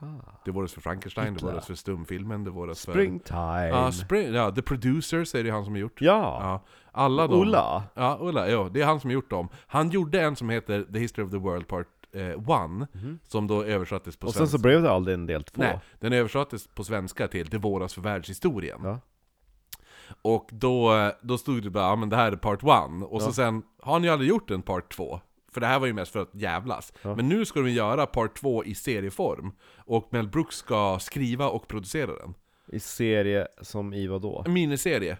Jaha. Det våras för Frankenstein, Hitler. det våras för stumfilmen, det våras för... Springtime. Ja, spring, ja, The Producers är det han som har gjort. ja. Ja, alla de... Ulla. Ja, Ulla, ja, det är han som har gjort dem. Han gjorde en som heter The History of the World Part 1, som då översattes på Mhm. Och sen svenska. så blev det aldrig en del två. Nej, den översattes på svenska till Det våras för världshistorien. Ja. Och då, då stod det bara, ja men det här är part 1, och så Ja. sen har ni aldrig gjort en part 2. För det här var ju mest för att jävlas. Ja. Men nu ska de göra part 2 i serieform. Och Mel Brooks ska skriva och producera den. I serie som i vad då? En miniserie.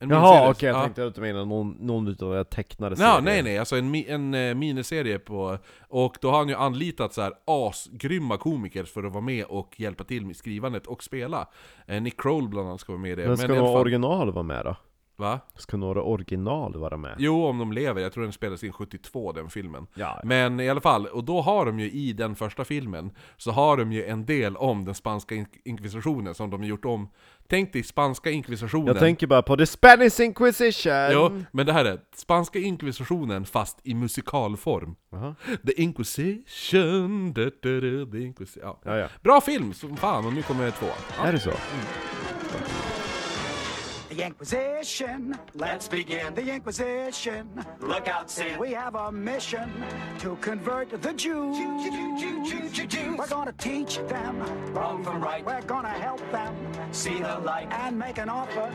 En Jaha okej, miniserie. jag ja. tänkte att du menade någon, någon utav de tecknade Ja, serier. nej nej, alltså en, en eh, miniserie på... Och då har han ju anlitat så här asgrymma komiker för att vara med och hjälpa till med skrivandet och spela. Eh, Nick Kroll bland annat ska vara med i det. Men ska vara fall- original vara med då? Va? Ska några original vara med? Jo, om de lever. Jag tror den spelades in 72, den filmen. Ja. Men i alla fall, och då har de ju i den första filmen, så har de ju en del om den spanska in- inkvisitionen som de gjort om. Tänk dig spanska inkvisitionen. Jag tänker bara på The Spanish Inquisition! Jo, men det här är spanska inkvisitionen fast i musikalform. Jaha. The Inquisition, da, da, da, the Inquisition. Ja. Ja. Bra film som fan, och nu kommer två. Är det så? The Inquisition. Let's begin. The Inquisition. Look out, Sam. We have a mission to convert the Jews. We're gonna teach them wrong from right. We're gonna help them see the light and make an offer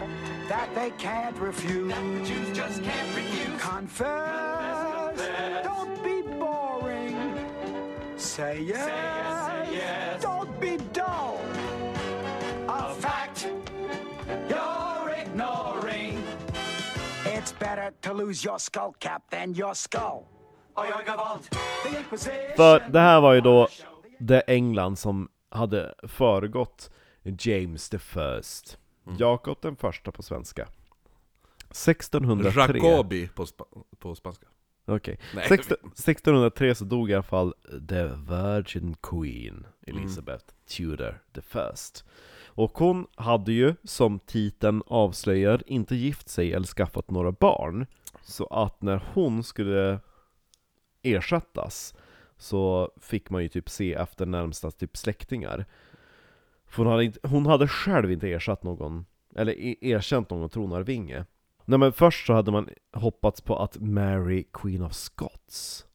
that they can't refuse. That the Jews just can't refuse. Confess. Don't be boring. Say yes. Say yes. För det här var ju då det England som hade föregått James the First. Jakob den första på svenska. 1603. Jacobi på, spa på spanska. Okej. 16 1603 så dog i alla fall The Virgin Queen Elizabeth Tudor the First. Och hon hade ju, som titeln avslöjar, inte gift sig eller skaffat några barn. Så att när hon skulle ersättas så fick man ju typ se efter närmsta typ släktingar. För hon hade, inte, hon hade själv inte ersatt någon, eller e- erkänt någon tronarvinge. Nej men först så hade man hoppats på att Mary, Queen of Scots,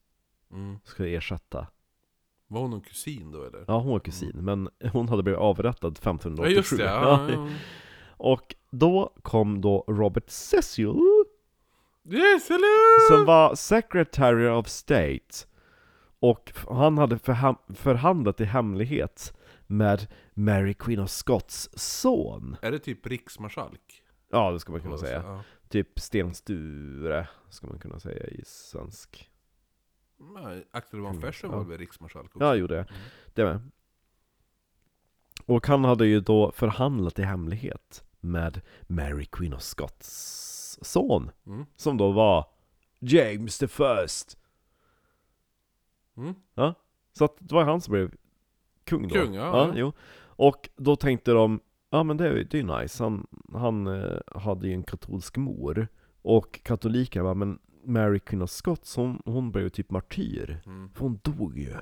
Mm. skulle ersätta. Var hon någon kusin då eller? Ja, hon var kusin, men hon hade blivit avrättad 1587. Ja just det, ja, ja. Och då kom då Robert Cecil, Yes, hello! som var Secretary of State. Och han hade förha- förhandlat i hemlighet med Mary, Queen of Scots son. Är det typ riksmarskalk? Ja, det ska man kunna säga. Typ Sten Sture, ska man kunna säga i svensk. Nej, Axel von Fersen var väl riksmarskalk också? Ja, jo det. Det med. Och han hade ju då förhandlat i hemlighet med Mary Queen of Scots son. Mm. Som då var James the First. Mm. Ja, så att det var han som blev kung då. Kung, ja, ja. Jo. Och då tänkte de, ja men det är ju det är ju nice, han, han eh, hade ju en katolsk mor. Och katolikerna bara, men Mary Queen of Scots, hon, hon blev ju typ martyr. Mm. För hon dog ju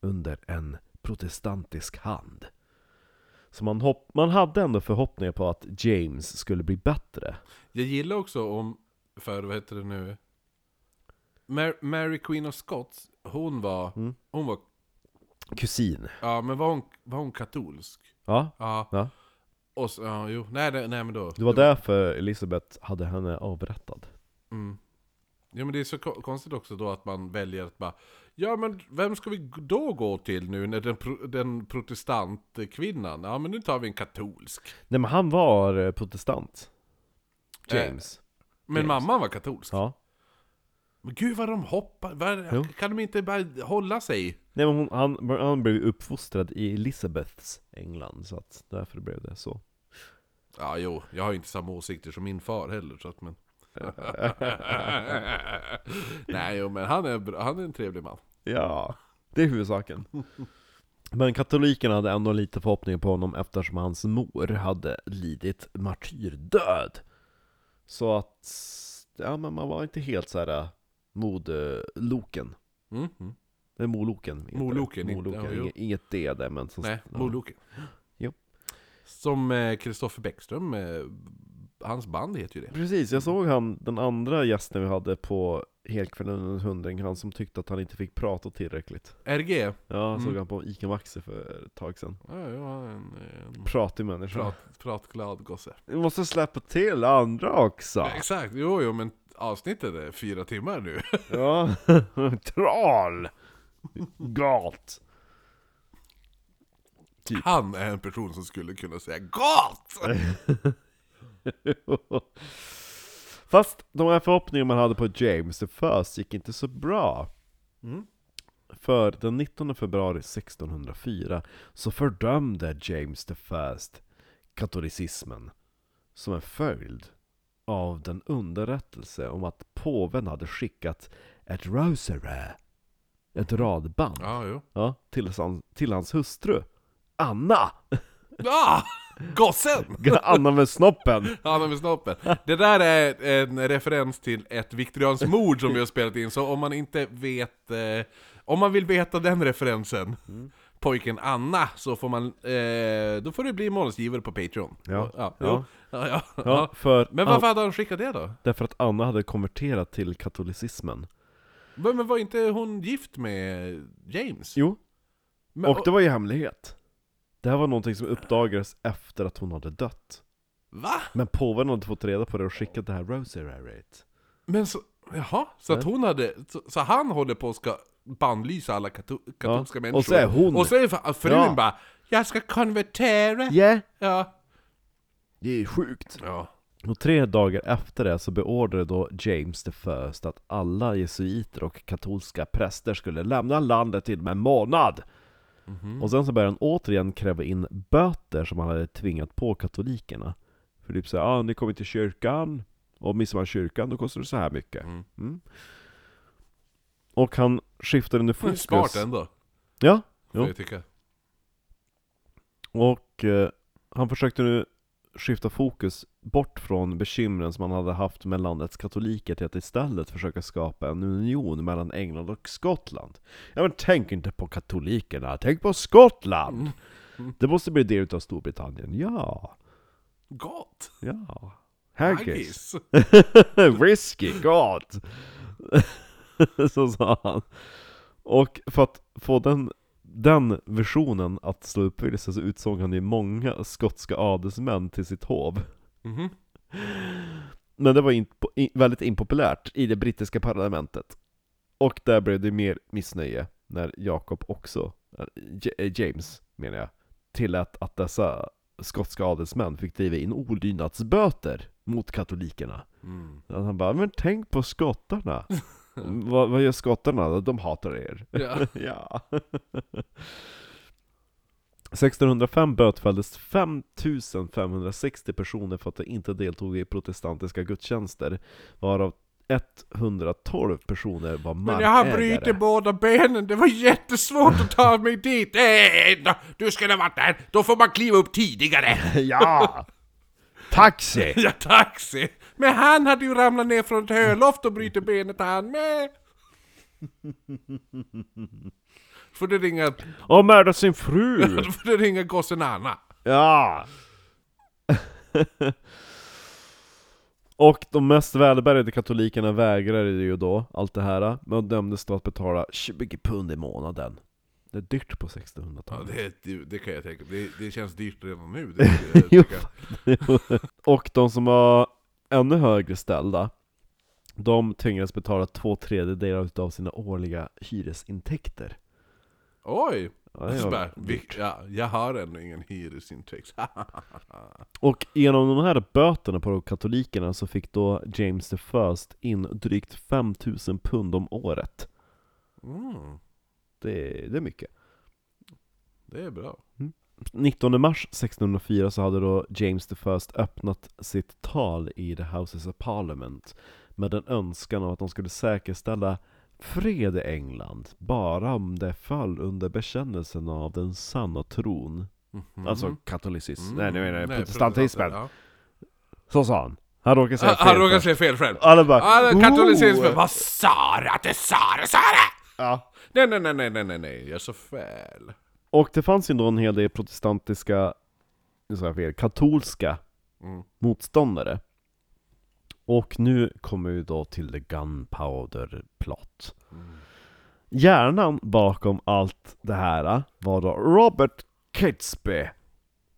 under en protestantisk hand. Så man, hopp, man hade ändå förhoppningar på att James skulle bli bättre. Jag gillar också om, för vad heter det nu? Mar- Mary Queen of Scots, hon var, Mm. hon var, Kusin. ja men var hon, var hon katolsk? Ja, Ja. Ja. Och så, ja, jo, nej, det, nej men då. det var därför Elisabeth hade henne avrättad. Mm. Ja men det är så ko- konstigt också då att man väljer att bara Ja men vem ska vi då gå till nu när den, pro- den protestantkvinnan? Ja men nu tar vi en katolsk. Nej men han var eh, protestant. James. Men James. mamman var katolsk. Ja. Men gud vad de hoppar, Jo. kan de inte bara hålla sig? Nej men hon, han, han blev uppfostrad i Elizabeths England, så att därför blev det så. Ja jo, jag har ju inte samma åsikter som min far heller så att men... Nej jo men han är, han är en trevlig man. Ja, det är huvudsaken. Men katolikerna hade ändå lite förhoppningar på honom eftersom hans mor hade lidit martyrdöd. Så att, ja men man var inte helt så här modloken. Mm. Mm. Det är moloken. Moloken, inte- moloken. jo. inget, inget D där men så, Nej, ja. Moloken. Jo. Som Kristoffer Bäckström, eh, hans band heter ju det. Precis, jag såg han, den andra gästen vi hade på Helkvällen hundring, han som tyckte att han inte fick prata tillräckligt. RG? Ja, jag såg Mm. han på Ica Maxi för ett tag sedan. Ja, ja en, en Pratig människa. prat, pratglad gosse. Vi måste släppa till andra också! Ja, exakt, jo, jo men avsnittet är fyra timmar nu. Ja, troll! Galt! Typ. Han är en person som skulle kunna säga GAT! Fast de här förhoppningarna man hade på James the First gick inte så bra. Mm. För den 19 februari 1604 så fördömde James the First katolicismen som en följd av den underrättelse om att påven hade skickat ett rosary, ett radband, jo. ja, till, hans, till hans hustru. Anna! Ah! Gossen! Anna med snoppen! Han med snoppen. Det där är en referens till ett viktorianskt mord som vi har spelat in, så om man inte vet... Eh, om man vill veta den referensen, pojken Anna, så får man... Eh, då får du bli månadsgivare på Patreon. Ja. Ja. Ja. Ja, ja. För Men varför hade han skickat det då? Därför att Anna hade konverterat till katolicismen. Men men var inte hon gift med James? Jo, Men, och det var ju hemlighet. Det här var någonting som uppdagades efter att hon hade dött. Va? Men påven hade fått reda på det och skickat det här rosaryet. Men så... Jaha, så att hon hade... Så, så han håller på att ska bannlysa alla kato, katolska Ja, människor? och så är hon- Och så är fr- frun Ja. bara 'Jag ska konvertera' Yeah. Ja. Det är sjukt. Ja. Och tre dagar efter det så beordrade då James the First att alla jesuiter och katolska präster skulle lämna landet inom en månad. Och sen så började han återigen kräva in böter som han hade tvingat på katolikerna. För typ såhär, ah, ni kommer till kyrkan, och missar man kyrkan då kostar det så här mycket. Mm. Mm. Och han skiftade nu fokus. smart ändå, Ja, Jo. jag tycka. Och eh, han försökte nu skifta fokus bort från bekymren som han hade haft med landets katoliker till att istället försöka skapa en union mellan England och Skottland. Ja men tänk inte på katolikerna, tänk på Skottland! Det måste bli del av Storbritannien, ja, Gott! ja. Haggis. Whisky, gott! Så sa han. Och för att få den, den versionen att slå uppfyllelse så utsåg han ju många skotska adelsmän till sitt hov. Mhm. Men det var impo- i- väldigt impopulärt i det brittiska parlamentet. Och där blev det mer missnöje när Jakob också, J- äh, James menar jag, tillät att dessa skotska adelsmän fick driva in olydnadsböter mot katolikerna. Mm. Att han bara, men tänk på skottarna! vad, vad gör skottarna? De hatar er. Ja. ja. 1605 bötfälldes 5560 personer för att de inte deltog i protestantiska gudstjänster, varav 112 personer var Men markägare. jag har brutit båda benen, det var jättesvårt att ta mig dit! Då- du skulle ha varit där, då får man kliva upp tidigare! Ja! Taxi! Ja, taxi! Men han hade ju ramlat ner från ett höloft och brutit benet han med! Får du ringa, Och mördat sin fru! då får du ringa gossen Anna. Ja! Och de mest välbärgade katolikerna vägrade ju då allt det här, men dömdes då att betala 20 pund i månaden. Det är dyrt på Ja, 1600-talet. det, det, det kan jag tänka mig. Det, det känns dyrt redan nu. Det, Jo. Och de som var ännu högre ställda, de tvingades betala två tredjedelar av sina årliga hyresintäkter. Oj! Ja, bara, dyrt. ja, jag har ännu ingen hyresintäkt. Och genom de här böterna på katolikerna så fick då James the First in drygt 5000 pund om året. mm, Det, det är mycket. det är bra. 19 mars 1604 så hade då James the First öppnat sitt tal i the Houses of Parliament med en önskan om att de skulle säkerställa fred i England bara om det föll under bekännelsen av den sanna tron. Mhm. Alltså katolicism, Mm. nej nu menar jag protestantismen. ja. Så sa han. Han råkade säga fel. han först. säga fel själv. Alla bara Ah, Katolicism, "Oh!" vad sa du att det sa det, sa det? Ja. Nej, nej, nej, nej, nej, nej, nej, jag så fel. Och det fanns ju då en hel del protestantiska, nu sa jag fel, katolska Mm. motståndare. Och nu kommer vi då till the gunpowder plot. Hjärnan bakom allt det här var då Robert Catesby.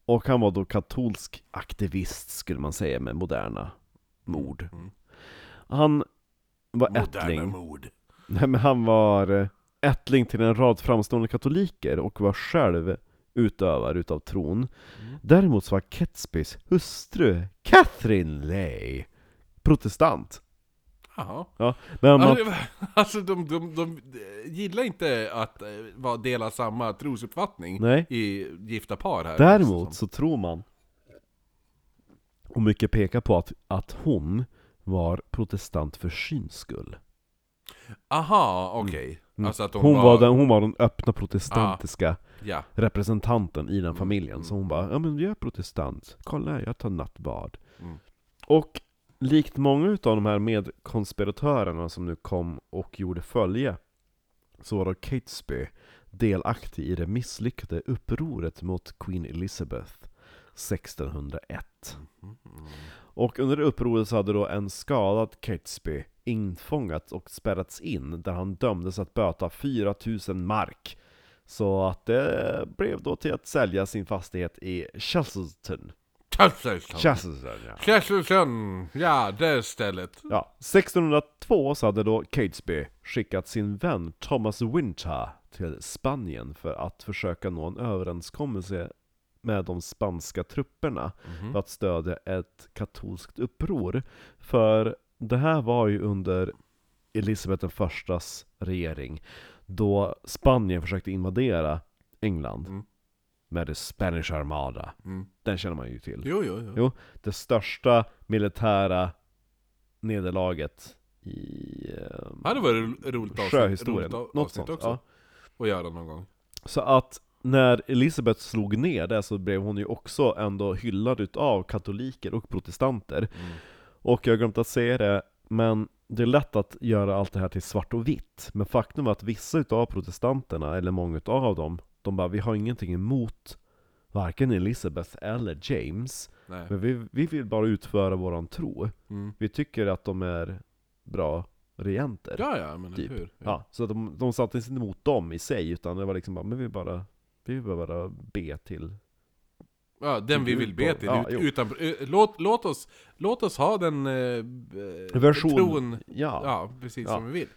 Och han var då katolsk aktivist skulle man säga med moderna ord. Mm. Han var Moderna ättling. mord. Nej men han var eh, ättling till en rad framstående katoliker och var själv utövare utav tron. Däremot så var Catesbys hustru Catherine Lay protestant. Jaha. Ja, men man, Alltså, Alltså de, de, de gillar inte att eh, vara dela samma trosuppfattning Nej. i gifta par här. däremot så tror man Och mycket pekar på att, att hon var protestant för syns skull. Aha, okej. Alltså att hon, Mm. Hon var, den, hon var den öppna protestantiska Ja. representanten i Mm, den familjen. Så hon bara, ja men jag är protestant, kolla jag tar nattvard. Mm. Och likt många utav de här medkonspiratörerna som nu kom och gjorde följe, så var då Catesby delaktig i det misslyckade upproret mot Queen Elizabeth 1601. Och under upproret så hade då en skadad Catesby infångats och spärrats in, där han dömdes att böta 4000 mark. Så att det blev då till att sälja sin fastighet i Chesterton. Chesterton. Chesterton ja. Chesterton. Ja, det stället. Ja, 1602 så hade då Catesby skickat sin vän Thomas Winter till Spanien för att försöka nå en överenskommelse med de spanska trupperna för att stödja ett katolskt uppror. För det här var ju under Elisabeth den förstas regering, då Spanien försökte invadera England Mm. med the Spanish Armada. Mm. Den känner man ju till. Jo, jo, jo. Jo, det största militära nederlaget i eh, Ja, det var ro- roligt avsnitt, sjöhistorien. roligt Något avsnitt sånt. också. Ja. Att göra någon gång. Så att när Elisabeth slog ner det så blev hon ju också ändå hyllad utav katoliker och protestanter. Mm. Och jag har glömt att säga det, men det är lätt att göra allt det här till svart och vitt. Men faktum är att vissa utav protestanterna, eller många utav dem, de bara vi har ingenting emot varken Elisabeth eller James. Nej. Men vi, vi vill bara utföra våran tro. Mm. Vi tycker att de är bra regenter. Ja, ja, men Typ. hur? Ja, så de, de satte sig inte emot dem i sig, utan det var liksom bara, men vi bara, vi vill bara be till Ja, den vi vill be till. Ja, utan, eh, låt, låt, oss, låt oss ha den eh, eh, version. tron Ja, ja. ja, precis Ja. som vi vill.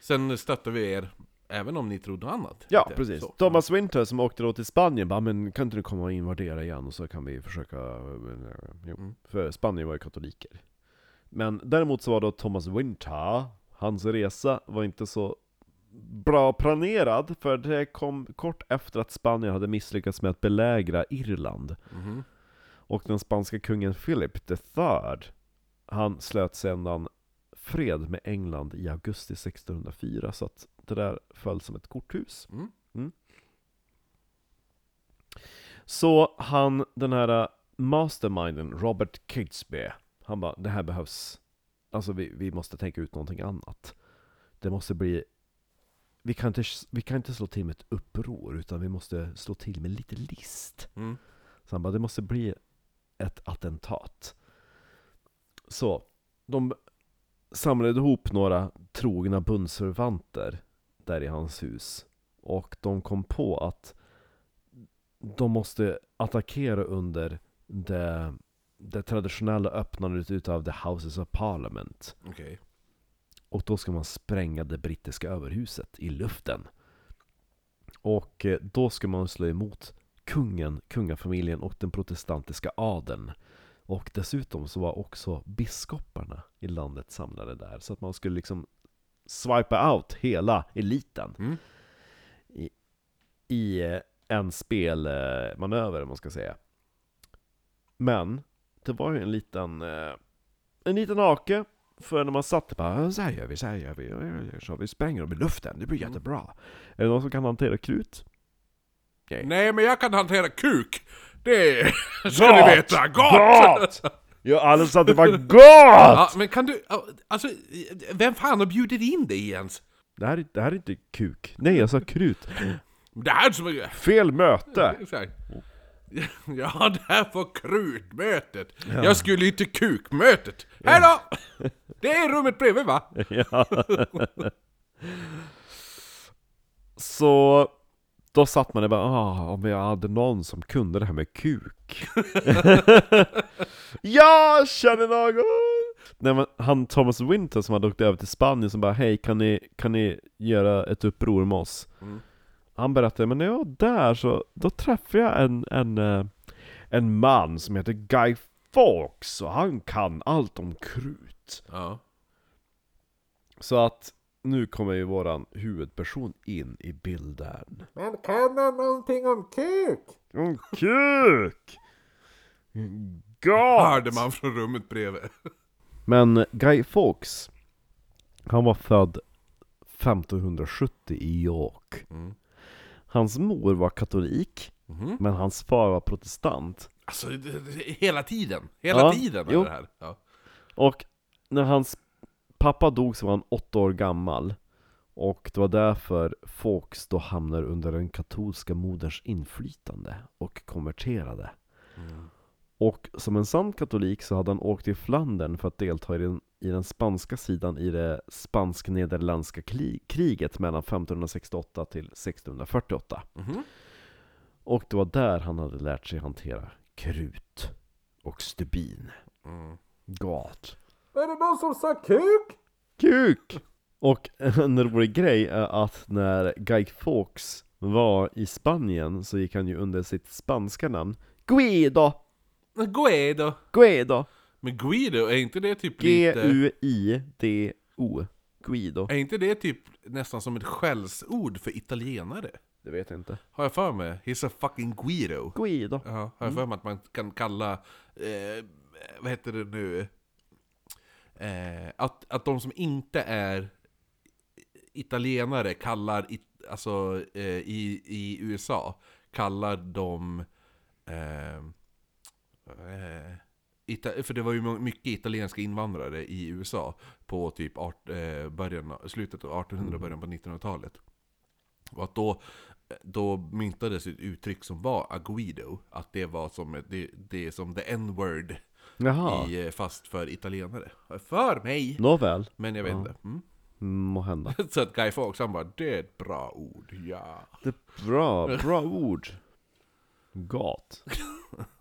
Sen stöttar vi er, även om ni trodde något annat. Lite precis. så. Thomas Winter som åkte då till Spanien bara, men kan inte du komma och invadera igen och så kan vi försöka... eh, Jo. Mm. För Spanien var ju katoliker. Men däremot så var då Thomas Winter, hans resa var inte så bra planerad, för det kom kort efter att Spanien hade misslyckats med att belägra Irland. Mhm. Och den spanska kungen Philip III, han slöt sedan fred med England i augusti 1604, så att det där föll som ett korthus. Mm. Så han, den här masterminden, Robert Catesby, han bara, det här behövs, alltså vi, vi måste tänka ut någonting annat. Det måste bli, vi kan, inte, vi kan inte slå till med ett uppror, utan vi måste slå till med lite list. Mm. Så han bara, det måste bli ett attentat. Så, de samlade ihop några trogna bundsförvanter där i hans hus. Och de kom på att de måste attackera under det, det traditionella öppnandet utav the Houses of Parliament. Okej. Och då ska man spränga det brittiska överhuset i luften. Och eh, då ska man slå emot kungen, kungafamiljen och den protestantiska adeln. Och dessutom så var också biskoparna i landet samlade där. Så att man skulle liksom swipa out hela eliten Mm. i, i eh, en spelmanöver, om man ska säga. Men, det var ju en liten, eh, en liten hake. För när man satt bara så här gör vi, så här gör vi, så vi spränger dem i luften, det blir Mm. jättebra. Är det någon som kan hantera krut? Nej, men jag kan hantera kuk! Det ska Gott! ni veta! Gott! Ja, alla sa att det var gott! Ja, men kan du... Alltså, vem fan har bjudit in dig ens? Det här, är- det här är inte kuk. Nej, jag sa krut. Det här som är... Fel möte! Här. Ja, det här var krutmötet. Jag skulle ju till kukmötet. Hej då! Det är rummet bredvid va? Ja. Så då satt man där bara, ah, om jag hade någon som kunde det här med kuk. jag känner någon! Nej, men han Thomas Winter som hade åkt över till Spanien som bara, hej kan ni, kan ni göra ett uppror med oss? Mm. Han berättade, men när jag var där så, då träffade jag en, en, eh, en man som heter Guy Fawkes och han kan allt om krut. Ja. Så att nu kommer ju våran huvudperson in i bilden. Men kan han någonting om kuk? Om kuk! Hörde man från rummet bredvid. Men Guy Fawkes, han var född 1570 i York. Mm. Hans mor var katolik, Mhm. men hans far var protestant. Alltså, hela tiden. Hela Ja, tiden jo. det här. Ja. Och när hans pappa dog så var han åtta år gammal. Och det var därför Fawkes då hamnar under den katolska moderns inflytande och konverterade. Mm. Och som en sann katolik så hade han åkt till Flandern för att delta i den, i den spanska sidan i det spansk-nederländska kriget mellan 1568 till 1648. Mhm. Och det var där han hade lärt sig hantera krut och stubin. Mm. Gat. Är det någon som sa kuk? Kuk! Och en rolig grej är att när Guy Fawkes var i Spanien så gick han ju under sitt spanska namn Guido! Guido. Guido! Men Guido, är inte det typ lite... G-U-I-D-O Guido Är inte det typ nästan som ett skällsord för italienare? Det vet jag inte Har jag för mig? He's a fucking Guido. Guido Ja, har jag för mig att man kan kalla, eh, vad heter det nu? Eh, att, att de som inte är italienare kallar, it, alltså eh, i, i USA, kallar de eh, eh, Ita- för det var ju mycket italienska invandrare i USA på typ art, eh, början, slutet av 1800 början på 1900-talet. Och att då, då myntades ett uttryck som var aguido, att det var som det, det är som the n-word eh, fast för italienare. För mig! nåväl Men jag vet Ja. inte. Mm. Må hända Så att Guy Fawkes han bara 'Det är ett bra ord, ja' Det är bra, bra ord Gat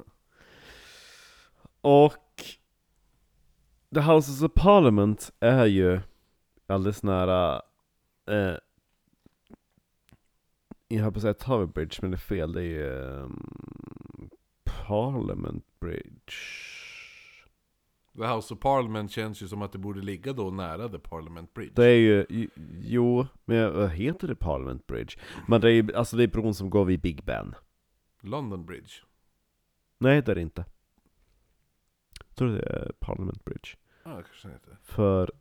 Och The Houses of Parliament är ju alldeles nära eh, Jag höll på att säga Tower Bridge men det är fel, det är ju ehm, Parliament Bridge The House of Parliament känns ju som att det borde ligga då nära The Parliament Bridge. Det är ju, jo, men vad heter det Parliament Bridge? Men det är ju, alltså det är bron som går vid Big Ben London Bridge. Nej det är det inte tror det är Parliament Bridge Ja, ah, kanske inte. För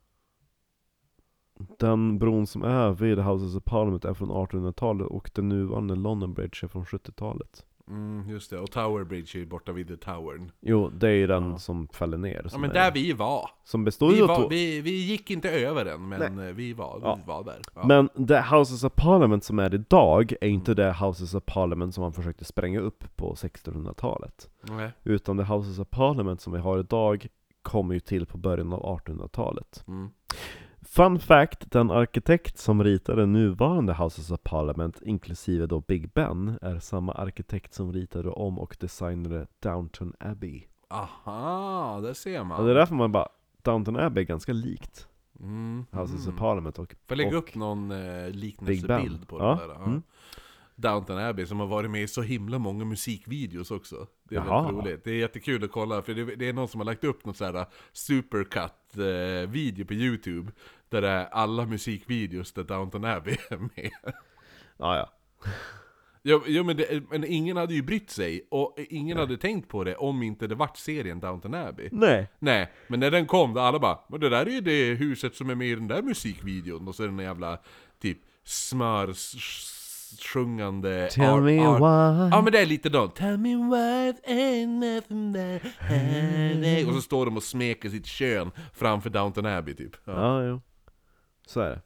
den bron som är vid Houses of Parliament är från 1800-talet och den nuvarande London Bridge är från 70-talet Mm, just det. Och Tower Bridge är ju borta vid The Towern. Jo, det är ju den Ja. som fäller ner Ja men är, där vi var. som består Vi, av var vi, vi gick inte över den, men eh, vi var, Ja. vi var där. Ja. Men det Houses of Parliament som är idag är inte det Houses of Parliament som man försökte spränga upp på 1600-talet Nej. Utan det Houses of Parliament som vi har idag kommer ju till på början av 1800-talet Mm. Fun fact, den arkitekt som ritade nuvarande Houses of Parliament, inklusive då Big Ben, är samma arkitekt som ritade om och designade Downton Abbey. Aha, där ser man. Och det är därför man bara, Downton Abbey är ganska likt Mm. Houses mm. of Parliament och, Får lägga och upp någon eh, liknelsebild på Ja, det där? Ja. mm. Downton Abbey som har varit med i så himla många musikvideos också. Det är Jaha. väldigt roligt. Det är jättekul att kolla, för det, det är någon som har lagt upp någon sån här supercut-video på Youtube. Där det är alla musikvideos där Downton Abbey är med. ja, ja. Jo, jo men, det, men ingen hade ju brytt sig, och ingen hade tänkt på det om inte det vart serien Downton Abbey. Nej. Nej, men när den kom, då alla bara Men det där är ju det huset som är med i den där musikvideon Och så är det en jävla typ smörsjungande Tell me why. Ja men det är lite då Tell me why ain't nothing that headache." Och så står de och smeker sitt kön framför Downton Abbey typ ja. Ja, jo. Så är det.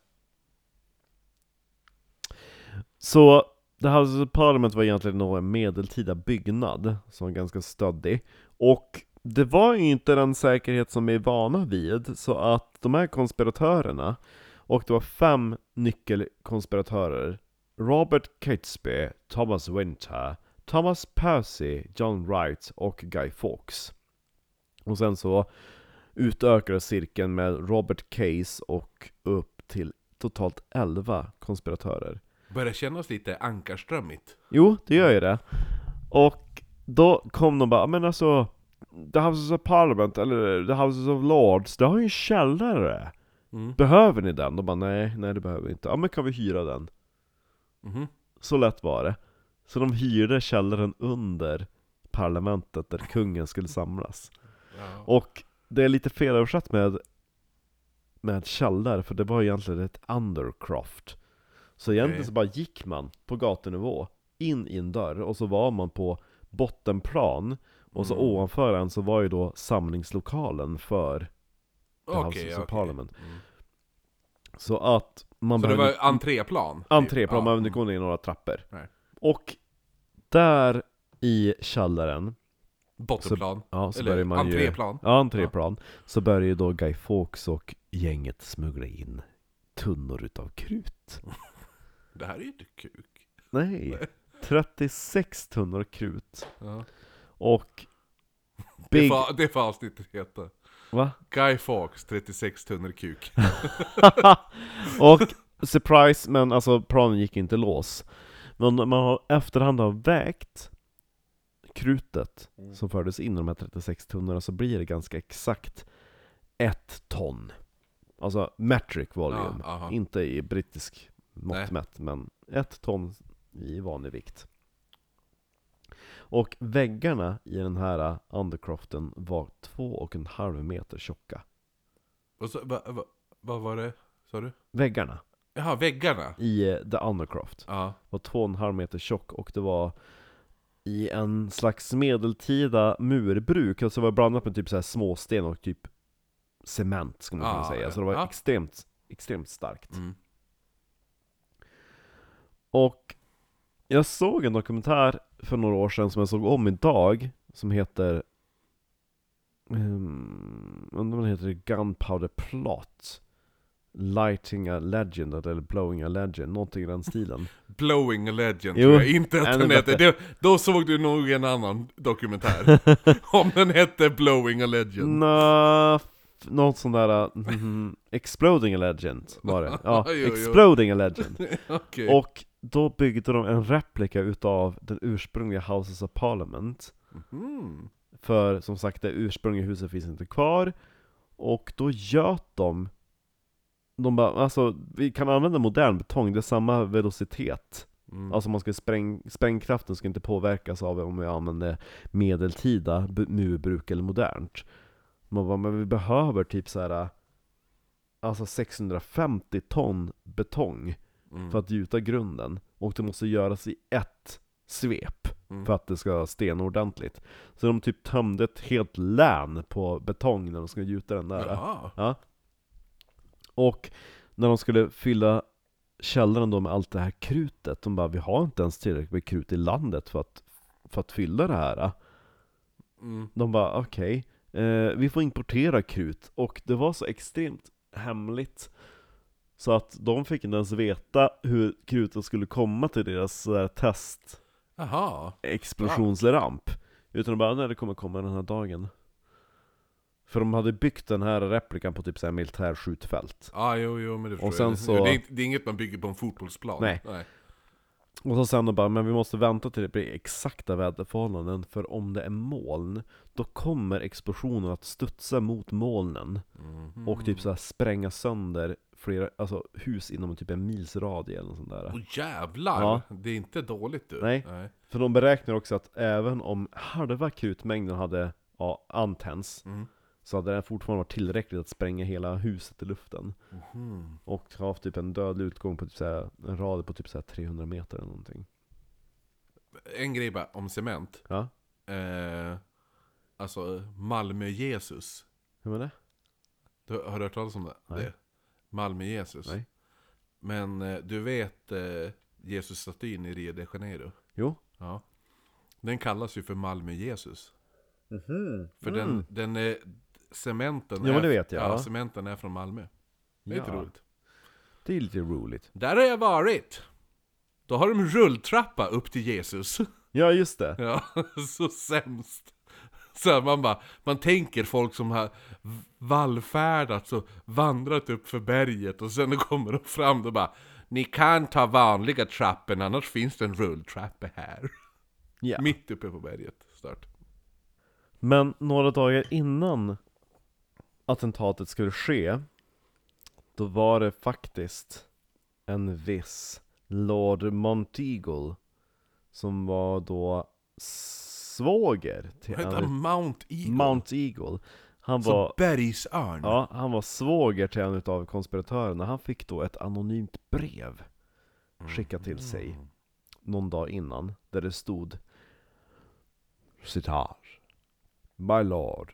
Så, The Houses of Parliament var egentligen nog en medeltida byggnad, som var ganska stöddig. Och det var ju inte den säkerhet som vi är vana vid, så att de här konspiratörerna, och det var fem nyckelkonspiratörer, Robert Catesby, Thomas Winter, Thomas Percy, John Wright och Guy Fawkes. Och sen så utökades cirkeln med Robert Case och upp till totalt 11 konspiratörer. Börjar kännas lite ankarströmmigt Jo, det gör ju det. Och då kom de bara, men alltså The Houses of Parliament, eller The Houses of Lords, det har ju en källare. mm. Behöver ni den? De bara, nej, nej det behöver vi inte. Ja men kan vi hyra den? Mhm. Så lätt var det. Så de hyrde källaren under parlamentet där kungen skulle samlas. Ja. Och det är lite felöversatt med, med källare, för det var egentligen ett undercroft. Så egentligen så bara gick man på gatunivå, in i en dörr, och så var man på bottenplan, och så Mm. ovanför en så var ju då samlingslokalen för The Okej, Houses of okej. Parliament. Mm. Så att man Så det behövde var entréplan? entréplan, Ja, man behövde gå ner några trappor. Nej. Och där i källaren, Bottenplan? ja, så Eller man ju... entréplan? Ja, entréplan. Så börjar ju då Guy Fawkes och gänget smuggla in tunnor utav krut. Det här är ju inte kuk. Nej, 36 tunnor krut. Ja. Och Det, Big... det får avsnittet heta. Va? Guy Fawkes, 36 tunnor kuk. och surprise, men alltså planen gick inte lås. Men man har efterhand har vägt krutet Mm. som fördes in i de här 36 tunnorna så blir det ganska exakt ett ton. Alltså metric volume, Ja, inte i brittisk mått mätt, men ett ton i vanlig vikt. Och väggarna i den här undercroften var två och en halv meter tjocka. Så, va, va, vad var det, sa du? Väggarna Jaha, väggarna? i eh, The Undercroft Ja. var två och en halv meter tjock och det var i en slags medeltida murbruk, alltså det var blandat med typ så här småsten och typ cement skulle man kunna Ah, säga, så det var Ja. extremt, extremt starkt. Mm. Och jag såg en dokumentär för några år sedan som jag såg om idag, som heter um, undrar vad den heter, Gunpowder Plot Lighting a Legend, eller Blowing a Legend, någonting i den stilen Blowing a legend Jo, tror jag inte att den heter. Det, då såg du nog en annan dokumentär. Om den hette Blowing a legend. Nå, något sånt där, mm, Exploding a Legend var det. Ja, Jo, jo. Exploding a Legend. Okej. Och då byggde de en replika utav den ursprungliga Houses of Parliament. Mm. För som sagt, det ursprungliga huset finns inte kvar. Och då göt de de bara, alltså vi kan använda modern betong, det är samma velocitet. Mm. Alltså man ska spräng, sprängkraften ska inte påverkas av om vi använder medeltida murbruk eller modernt. Man bara, men vi behöver typ så här. Alltså 650 ton betong Mm. för att gjuta grunden. Och det måste göras i ett svep Mm. för att det ska stena ordentligt. Så de typ tömde ett helt län på betong när de skulle gjuta den där. Jaha. Ja. Och när de skulle fylla källaren då med allt det här krutet, de bara vi har inte ens tillräckligt med krut i landet för att, för att fylla det här. Mm. De bara okej, eh, vi får importera krut. Och det var så extremt hemligt så att de fick inte ens veta hur krutet skulle komma till deras eh, test Jaha. explosionsramp. Utan de bara, nej det kommer komma den här dagen. För de hade byggt den här replikan på typ såhär militärskjutfält. Ja, jo, jo, men det förstår Och sen jag. så- Det, är, inte- det är inget man bygger på en fotbollsplan. Nej. Och så sen de bara, men vi måste vänta till det blir exakta väderförhållanden För om det är moln, då kommer explosionen att studsa mot molnen Mhm. Och typ såhär spränga sönder flera, alltså hus inom typ en mils radie eller något sånt där Åh jävlar! Ja. Det är inte dåligt du. Nej. För de beräknar också att även om halva krutmängden hade ja, antänts Mm. Så hade den fortfarande varit tillräckligt att spränga hela huset i luften Mhm. Och ha haft typ en dödlig utgång på typ såhär, en radie på typ såhär 300 meter eller någonting En grej bara om cement. Ja, Eh, alltså Malmö-Jesus. hur var det? Du, har du hört talas om det? Nej. Malmö-Jesus. Nej. Men eh, du vet eh, Jesus-statyn i Rio de Janeiro? Jo Ja. Den kallas ju för Malmö-Jesus. För Mm. den, den är, cementen Ja, men är, det vet jag, Ja, cementen är från Malmö. Det är lite Ja. roligt. Det är lite roligt Där har jag varit! Då har de rulltrappa upp till Jesus. Ja just det, Ja, så sämst. Så här, man bara, man tänker folk som har vallfärdat och vandrat upp för berget och sen kommer de fram och bara Ni kan ta vanliga trappen annars finns det en rulltrappa här. ja. Mitt uppe på berget. Start. Men några dagar innan attentatet skulle ske Då var det faktiskt en viss Lord Monteagle Som var då svåger till Vad heter han? Mount Eagle? Mount Eagle. Han Som var, bergsörn? ja, han var svåger till en av konspiratörerna. Han fick då ett anonymt brev skickat till sig någon dag innan, där det stod Citat My Lord,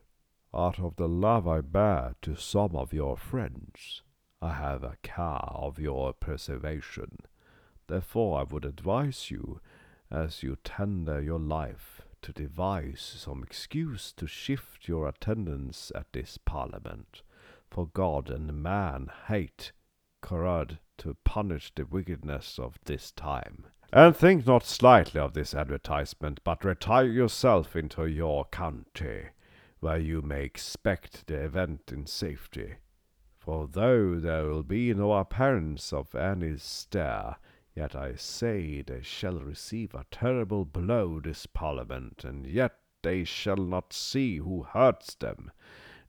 out of the love I bear to some of your friends, I have a care of your preservation. Therefore I would advise you, as you tender your life, to devise some excuse to shift your attendance at this parliament. For God and man hate corrode to punish the wickedness of this time. And think not slightly of this advertisement, but retire yourself into your country, where you may expect the event in safety. For though there will be no appearance of any stir, yet I say they shall receive a terrible blow this parliament, and yet they shall not see who hurts them.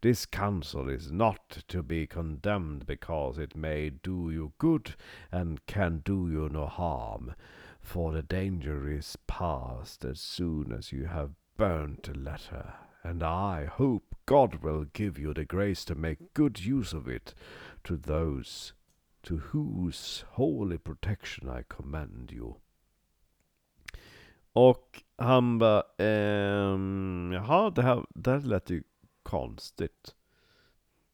This council is not to be condemned because it may do you good and can do you no harm, for the danger is past as soon as you have burnt the letter, and I hope God will give you the grace to make good use of it to those to whose holy protection I commend you. Och han bara, ehm, jaha, det här, det här lät ju konstigt.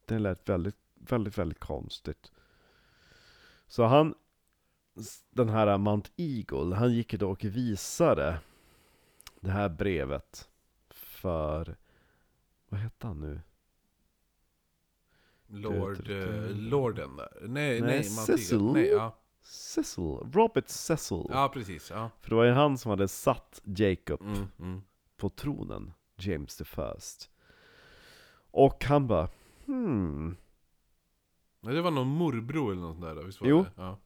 Det lät väldigt, väldigt, väldigt konstigt. Så han, den här Mount Eagle, han gick då och visade det här brevet för, vad hette han nu? Lord, eh, Lorden där. Nej, nej, Nej. Cecil. Nej, ja. Cecil, Robert Cecil. ja, precis. Ja. För det var ju han som hade satt Jacob Mm, mm. på tronen, James the First. Och han bara, hmm. Nej, Det var någon morbror eller något där, visst var Jo. det? Ja.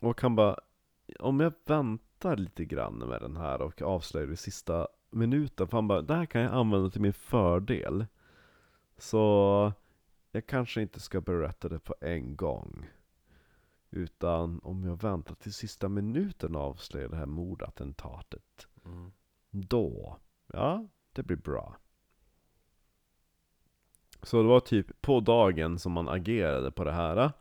Och han bara, om jag väntar lite grann med den här och avslöjar i sista minuten, för han bara, det här kan jag använda till min fördel. Så jag kanske inte ska berätta det på en gång. Utan om jag väntar till sista minuten och avslöjar det här mordattentatet. Mm. Då, ja, det blir bra. Så det var typ på dagen som man agerade på det här.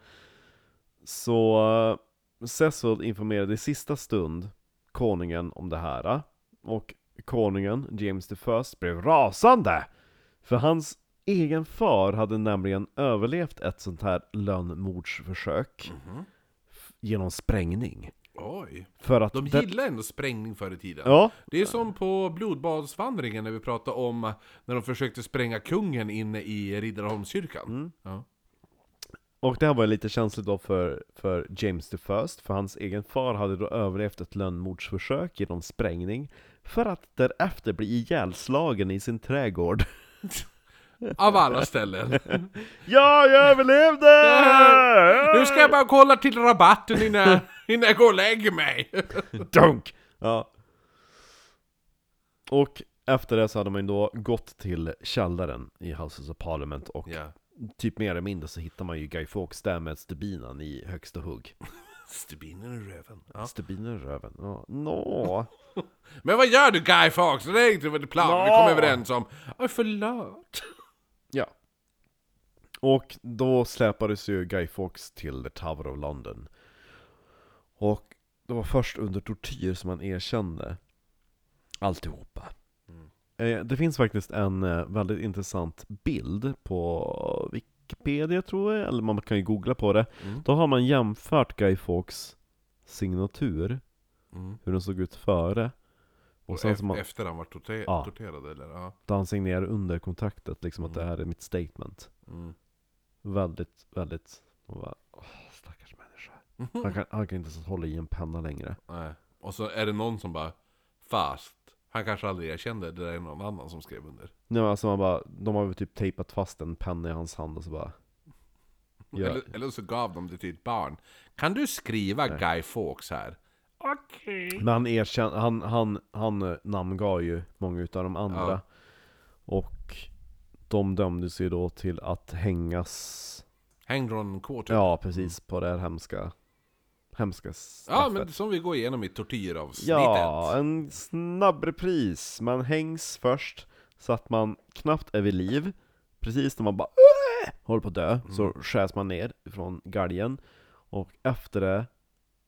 Så Cecil informerade i sista stund konungen om det här. Och konungen, James the First, blev rasande! För hans egen far hade nämligen överlevt ett sånt här lönnmordsförsök Mhm. f- genom sprängning. Oj. För att De gillar ändå sprängning förr i tiden. Ja, Det är som på blodbadsvandringen när vi pratade om när de försökte spränga kungen inne i Riddarholmskyrkan. Mm. Ja. Och det här var lite känsligt då för, för James the First, för hans egen far hade då överlevt ett lönnmordsförsök genom sprängning, för att därefter bli ihjälslagen i sin trädgård. Av alla ställen. ja, jag överlevde! nu ska jag bara kolla till rabatten innan, innan jag går och lägger mig. Dunk! Ja. Och efter det så hade man ju då gått till källaren i Houses of Parliament och ja. typ mer eller mindre så hittar man ju Guy Fawkes där med stubinen i högsta hugg. Stubinen i röven. Ja. Stubinen i röven, ja. Nå. Men vad gör du Guy Fawkes? Det är inte vad plan vi Nå. kom överens om. Oj, förlåt. Ja. Och då släpades ju Guy Fawkes till The Tower of London. Och det var först under tortyr som han erkände alltihopa. Eh, Det finns faktiskt en eh, väldigt intressant bild på Wikipedia tror jag, eller man kan ju googla på det. Mm. Då har man jämfört Guy Fawkes signatur, Mm. hur den såg ut före. Och Och sen som man, efter han var torter- Ja. torterad eller? Ja. då han signerade under kontraktet, liksom att det Mm. här är mitt statement. Mm. Väldigt, väldigt, man bara, åh, stackars människa. Han kan, han kan inte ens hålla i en penna längre. Nej. Och så är det någon som bara Fast han kanske aldrig erkände, det där är någon annan som skrev under. Nej, men alltså man bara, de har väl typ tejpat fast en penna i hans hand och så bara Ja. Eller, eller så gav de det till ett barn. Kan du skriva Guy Fawkes här? Okej. Men han erkände, han, han, han eh, namngav ju många utav de andra Ja. Och de dömdes ju då till att hängas Hängde hon kvar typ? Ja precis, på det här hemska hemska Ja, straffet. men som vi går igenom i tortyravsnittet. Ja, en snabb repris. Man hängs först så att man knappt är vid liv. Precis när man bara "Åh!" håller på att dö, så skärs man ner från galgen. Och efter det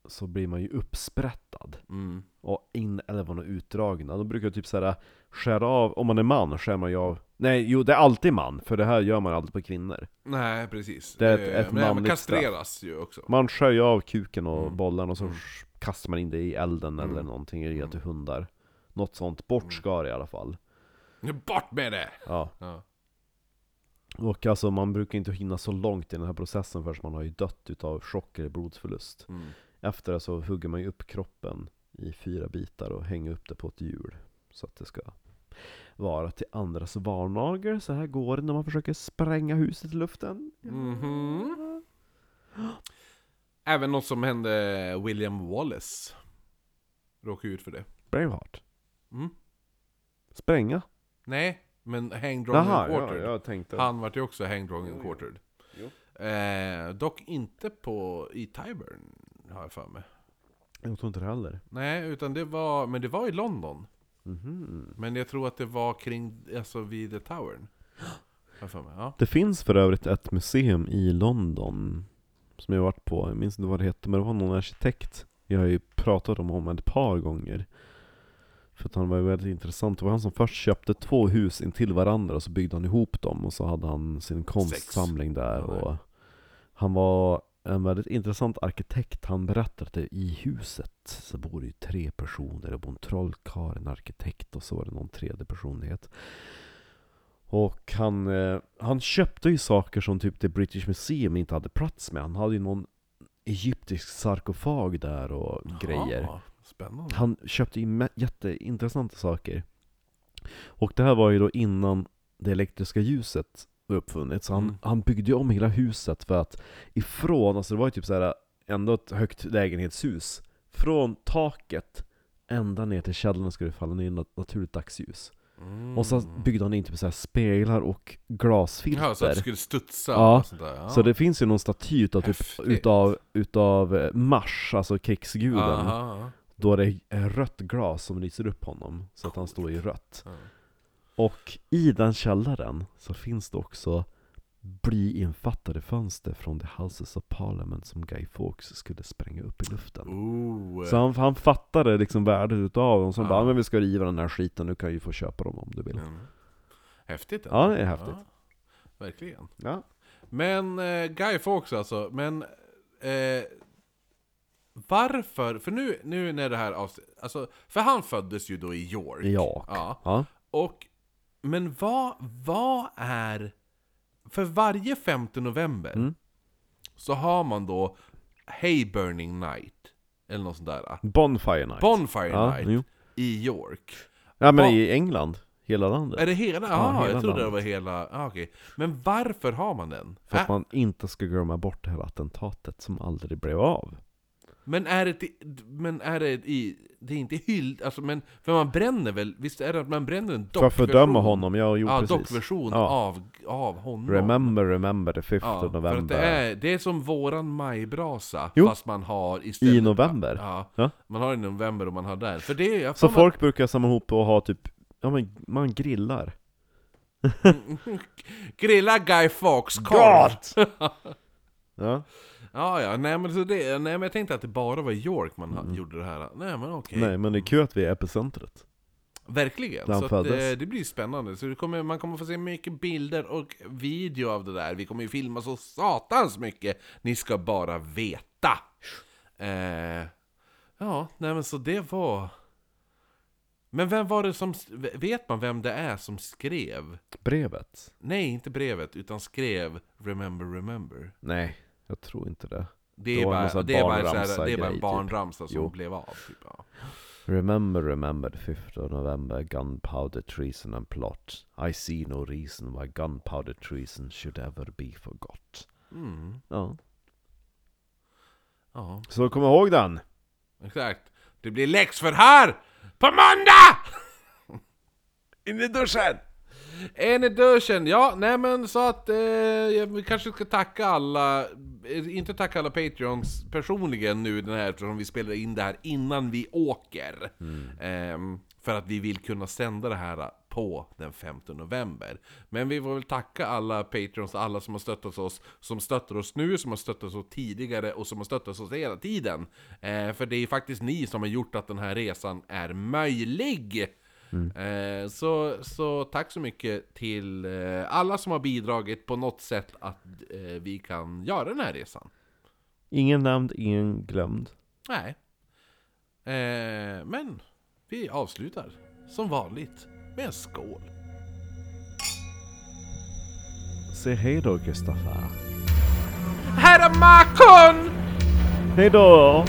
så blir man ju uppsprättad. Mm. Och inälvorna utdragna. Då brukar typ såhär skära av, om man är man skär man ju av Nej, jo det är alltid man, för det här gör man alltid på kvinnor. Nej, precis. Det är ett- Eh, ett men man kastreras ju också. Man skär ju av kuken och Mm. bollarna och så kastar man in det i elden eller Mm. någonting, eller ger till hundar. Något sånt, bort ska det i alla fall. Bort med det! Ja. Ja. Och alltså man brukar inte hinna så långt i den här processen förrän man har ju dött utav chock eller blodsförlust. Mm. Efter det så hugger man ju upp kroppen i fyra bitar och hänger upp det på ett hjul. Så att det ska vara till andras varnagel. Så här går det när man försöker spränga huset i luften. Mhm. Även något som hände William Wallace. Råkade ut för det. Braveheart. Mm. Spränga? Nej, men hanged wrong and ja, quartered. jag tänkte... Han vart ju också hanged wrong and Jo, jo. quartered. Eh, dock inte på, i Tyburn, har jag för mig. Jag tror inte det heller. Nej, utan det var, men det var i London. Mhm. Men jag tror att det var kring, alltså vid The Towern. Ja. Det finns för övrigt ett museum i London Som jag varit på, jag minns inte vad det hette men det var någon arkitekt Jag har ju pratat om honom ett par gånger För att han var väldigt intressant, det var han som först köpte två hus intill varandra och så byggde han ihop dem och så hade han sin konstsamling där och Han var en väldigt intressant arkitekt, han berättade att det i huset så bor det ju tre personer, det bor en trollkarl, en arkitekt och så var det någon tredje personlighet och han, eh, han köpte ju saker som typ The British Museum inte hade plats med. Han hade ju någon egyptisk sarkofag där och grejer. Ja, spännande. Han köpte ju jätteintressanta saker. Och det här var ju då innan det elektriska ljuset Så han, Mm. han byggde ju om hela huset för att ifrån, alltså det var ju typ så här ändå ett högt lägenhetshus. Från taket ända ner till källaren skulle det falla ner nat- naturligt dagsljus. Mm. Och så byggde han in typ så här speglar och glasfilter. Ja, så att det skulle studsa Ja, och sånt där. Ja. Så det finns ju någon staty utav, typ, utav, utav eh, Mars, alltså krigsguden. Aha, Då det är rött glas som lyser upp honom, så att han står i rött. ja. Och i den källaren så finns det också blyinfattade fönster från The Houses of Parliament som Guy Fawkes skulle spränga upp i luften. Ooh. Så han, han fattade liksom värdet utav dem, så han Ja. bara "Ja, men vi ska riva den här skiten, nu kan ju få köpa dem om du vill. Mm. Häftigt Ja, det är häftigt. verkligen. Ja. Men eh, Guy Fawkes alltså, men... Eh, varför? För nu, nu när det här avsnittet... Alltså, för han föddes ju då i York. Ja. Ja. ja. Och... Men vad, vad är... För varje 5 november Mm. så har man då Hay Burning Night. Eller något sånt där. Bonfire Night. Bonfire ja, Night jo. i York. Ja men Vad- i England, hela landet. Är det hela? Ja, Ja, hela jag trodde det landet. var hela... Ah, okej. Men varför har man den? För att man inte ska glömma bort det här attentatet som aldrig blev av. Men är det, men är det i... Det är inte hyll... Alltså men... För man bränner väl... Visst är det att man bränner en För dockversion? att fördöma honom, ja jo Ja, precis. dockversion Ja. av, av honom. Remember, remember the 5th Ja, of för att November. det är, det är som våran majbrasa, Jo. fast man har istället... I november. Ja, Ja. man har i november och man har där. För det är... Så får folk brukar samla ihop och ha typ, ja men man grillar. man- Grilla Guy Fawkes korv! Ja. Ja, ja, nej men, så det, nej men jag tänkte att det bara var i York man ha- gjorde det här. Nej men okej. Mm. Nej men det är kul att vi är epicentret. Verkligen. Där han Så att, föddes. eh, det blir spännande. Så det kommer, man kommer få se mycket bilder och video av det där. Vi kommer ju filma så satans mycket. Ni ska bara veta. Eh, ja, nej men så det var... Men vem var det som... Vet man vem det är som skrev? Brevet? Nej, inte brevet, utan skrev 'Remember, remember' Nej, jag tror inte det. Det är bara, det är bara, så här, barnramsa det är bara en typ. barnramsa som Jo. blev av. Typ, ja. Remember, remember the 5th of November, gunpowder treason and plot. I see no reason why gunpowder treason should ever be forgot. Mm, Ja. ja. Så kom ihåg den! Exakt. Det blir läxförhör på måndag! In i duschen! En edition, ja, nej men så att eh, vi kanske ska tacka alla, eh, inte tacka alla Patreons personligen nu den här eftersom vi spelar in det här innan vi åker. Ehm, för att vi vill kunna sända det här på den 5 november. Men vi får väl tacka alla Patreons, alla som har stöttat oss, som stöttar oss nu, som har stöttat oss tidigare och som har stöttat oss hela tiden. Eh, för det är faktiskt ni som har gjort att den här resan är möjlig. Eh, så, så tack så mycket till eh, alla som har bidragit på något sätt att eh, vi kan göra den här resan. Ingen nämnd, ingen glömd. Nej. Men vi avslutar som vanligt med en skål. Säg hej då Kristoffer. Herre Makon! Hej då!